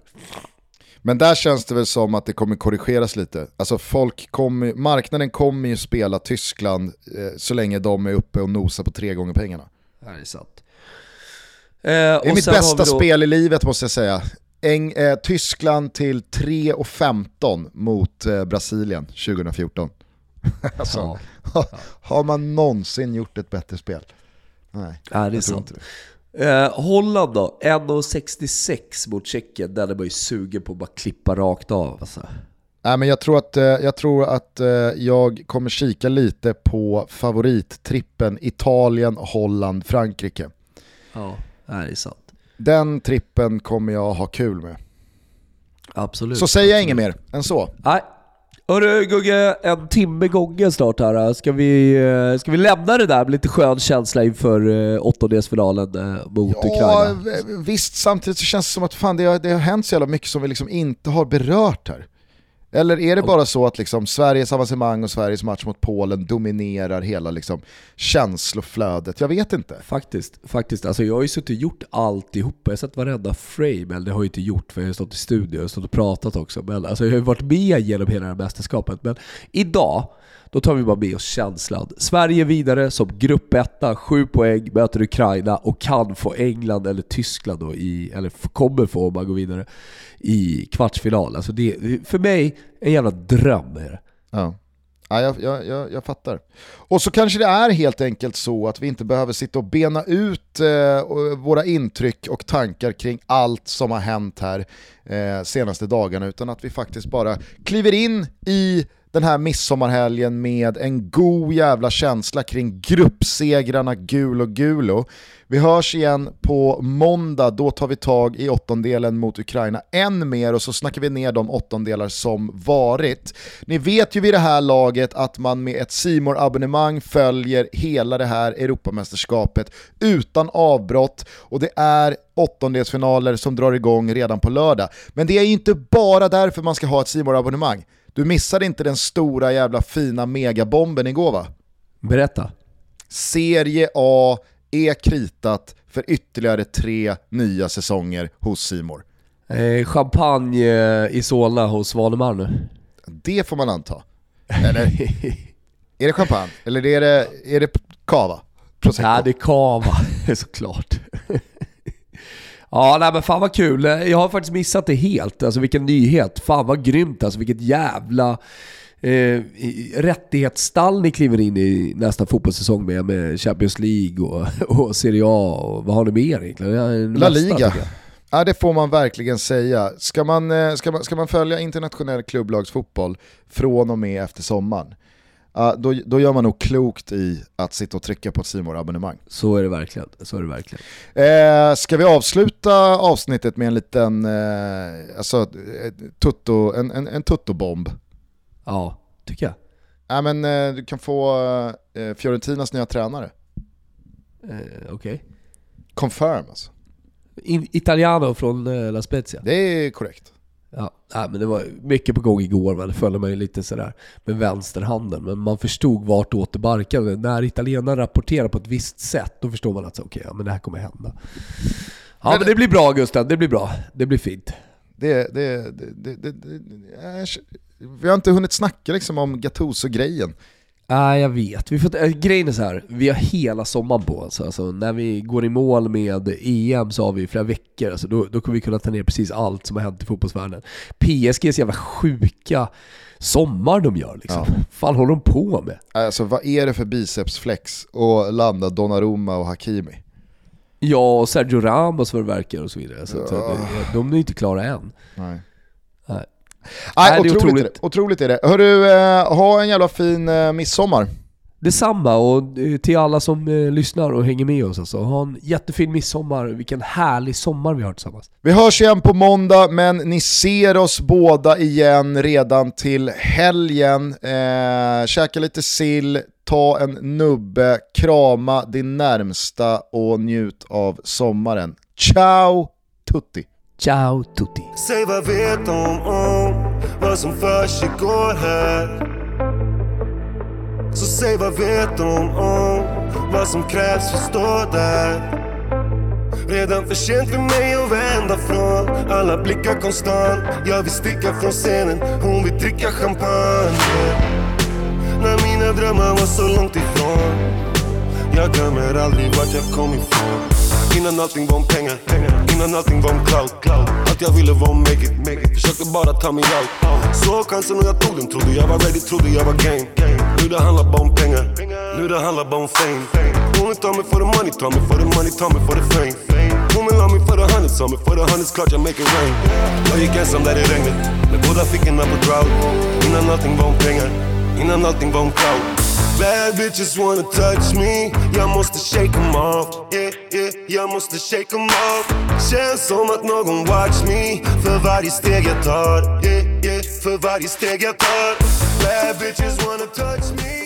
Men där känns det väl som att det kommer korrigeras lite. Alltså folk kommer, marknaden kommer ju spela Tyskland eh, så länge de är uppe och nosar på tre gånger pengarna. Det är sant. Eh, Det är mitt bästa spel i livet måste jag säga. Eng, eh, Tyskland till 3,15 mot eh, Brasilien 2014. [laughs] alltså, Ja. [laughs] har man någonsin gjort ett bättre spel? Nej, Ja, det är sant. Eh, Holland då, 1,66 mot Tjeckien. Den är man ju sugen på att bara klippa rakt av. Alltså. Nej, men jag tror att, eh, jag, tror att eh, jag kommer kika lite på favorittrippen Italien, Holland, Frankrike. Ja, det är sant. Den trippen kommer jag ha kul med. Absolut. Så säger jag inget mer än så. Nej. Hörru Gugge, en timme gången snart här. Ska vi, eh, ska vi lämna det där med lite skön känsla inför eh, åttondelsfinalen eh, mot Ja, Ukraina? visst, samtidigt så känns det som att fan, det, har, det har hänt så jävla mycket som vi liksom inte har berört här. Eller är det bara så att liksom Sveriges avancemang och Sveriges match mot Polen dominerar hela liksom känsloflödet? Jag vet inte. Faktiskt, faktiskt. Alltså jag har ju suttit och gjort alltihopa. Jag har sett varenda frame, eller det har jag inte gjort för jag har stått i studio och stått och pratat också. Men alltså jag har ju varit med genom hela det här mästerskapet. Men idag, då tar vi bara med oss känslan. Sverige vidare som gruppetta, sju poäng, möter Ukraina och kan få England eller Tyskland då i, eller kommer få om man går vidare, i kvartsfinal. Alltså det, för mig, en jävla dröm är det. Ja. Ja, jag, jag, jag, jag fattar. Och så kanske det är helt enkelt så att vi inte behöver sitta och bena ut eh, våra intryck och tankar kring allt som har hänt här eh, senaste dagarna, utan att vi faktiskt bara kliver in i den här midsommarhelgen med en god jävla känsla kring gruppsegrarna gul och gulo. Vi hörs igen på måndag, då tar vi tag i åttondelen mot Ukraina än mer och så snackar vi ner de åttondelar som varit. Ni vet ju vid det här laget att man med ett simor abonnemang följer hela det här Europamästerskapet utan avbrott och det är åttondelsfinaler som drar igång redan på lördag. Men det är ju inte bara därför man ska ha ett simor abonnemang du missade inte den stora jävla fina megabomben igår va? Berätta. Serie A är kritat för ytterligare tre nya säsonger hos Simor. Eh, champagne eh, i Solna hos Vanemar nu. Det får man anta. Eller är det champagne? Eller är det, är det cava? Prosecco? Nej, det är Cava [laughs] såklart. Ja, nej men fan vad kul. Jag har faktiskt missat det helt. Alltså vilken nyhet. Fan vad grymt alltså. Vilket jävla eh, rättighetsstall ni kliver in i nästa fotbollssäsong med. Med Champions League och, [laughs] och Serie A och vad har ni mer egentligen? La Liga. Ja, det får man verkligen säga. Ska man, eh, ska, man, ska man följa internationell klubblagsfotboll från och med efter sommaren, då, då gör man nog klokt i att sitta och trycka på ett simor abonnemang Så är det verkligen. Så är det verkligen. Eh, ska vi avsluta avsnittet med en liten eh, alltså, tutto, en, en, en tuttobomb? Ja, tycker jag. Ja, men, eh, du kan få eh, Fiorentinas nya tränare. Eh, Okej. Confirm alltså. In- Italiano från eh, La Spezia. Det är korrekt. Ja, nej, men det var mycket på gång igår, men det följde man ju lite sådär med vänsterhanden. Men man förstod vart åt det barkade. När italienarna rapporterar på ett visst sätt, då förstår man att okej, ja, men det här kommer hända. Ja, men, Men- det blir bra Gustav, det blir bra. Det blir fint. Det, det, det, det, det, vi har inte hunnit snacka liksom om Gattuso-grejen. Nej jag vet. Vi får, äh, grejen är så här, vi har hela sommaren på oss. Alltså, när vi går i mål med EM så har vi flera veckor. Alltså, då, då kommer vi kunna ta ner precis allt som har hänt i fotbollsvärlden. PSGs jävla sjuka sommar de gör liksom. Ja. fan håller de på med? Alltså vad är det för bicepsflex att landa Donnarumma och Hakimi? Ja, och Sergio Ramos vad det verkar och så vidare. Så ja. de är inte klara än. Nej. Nej. Otroligt, otroligt. Är det. otroligt är det. Hörru, eh, ha en jävla fin eh, midsommar. Detsamma och eh, till alla som eh, lyssnar och hänger med oss alltså. Ha en jättefin midsommar, vilken härlig sommar vi har tillsammans. Vi hörs igen på måndag, men ni ser oss båda igen redan till helgen. Eh, käka lite sill, ta en nubbe, krama din närmsta och njut av sommaren. Ciao tutti! Ciao tutti! Säg vad vet om, om vad som försiggår här så säg vad vet de om vad som krävs för att stå där? Redan för sent för mig att vända från alla blickar konstant Jag vill sticka från scenen, hon vill dricka champagne När mina drömmar var så långt ifrån jag glömmer aldrig vart jag kom ifrån. Innan allting var om pengar, innan allting var om cloud, Allt jag ville var om make it, make it. Försökte bara ta mig out. Såg chansen och jag tog den, trodde jag var ready, trodde jag var game. Nu det handlar bara om pengar, nu det handlar bara om fame. Hon vill ta mig för the money, ta mig för the money, ta mig för the fame. Hon vill ha mig för the hundreds, ta mig för the hundreds, klart jag make it rain. Jag gick ensam där i regnet, med båda fickorna på drought. Innan allting var om pengar, innan allting var om cloud Bad bitches wanna touch me. Jag måste shake them off. Yeah, yeah, Jag måste shake them off. Känns som att någon watch me. För varje steg jag tar yeah, yeah, För varje steg jag tar Bad bitches wanna touch me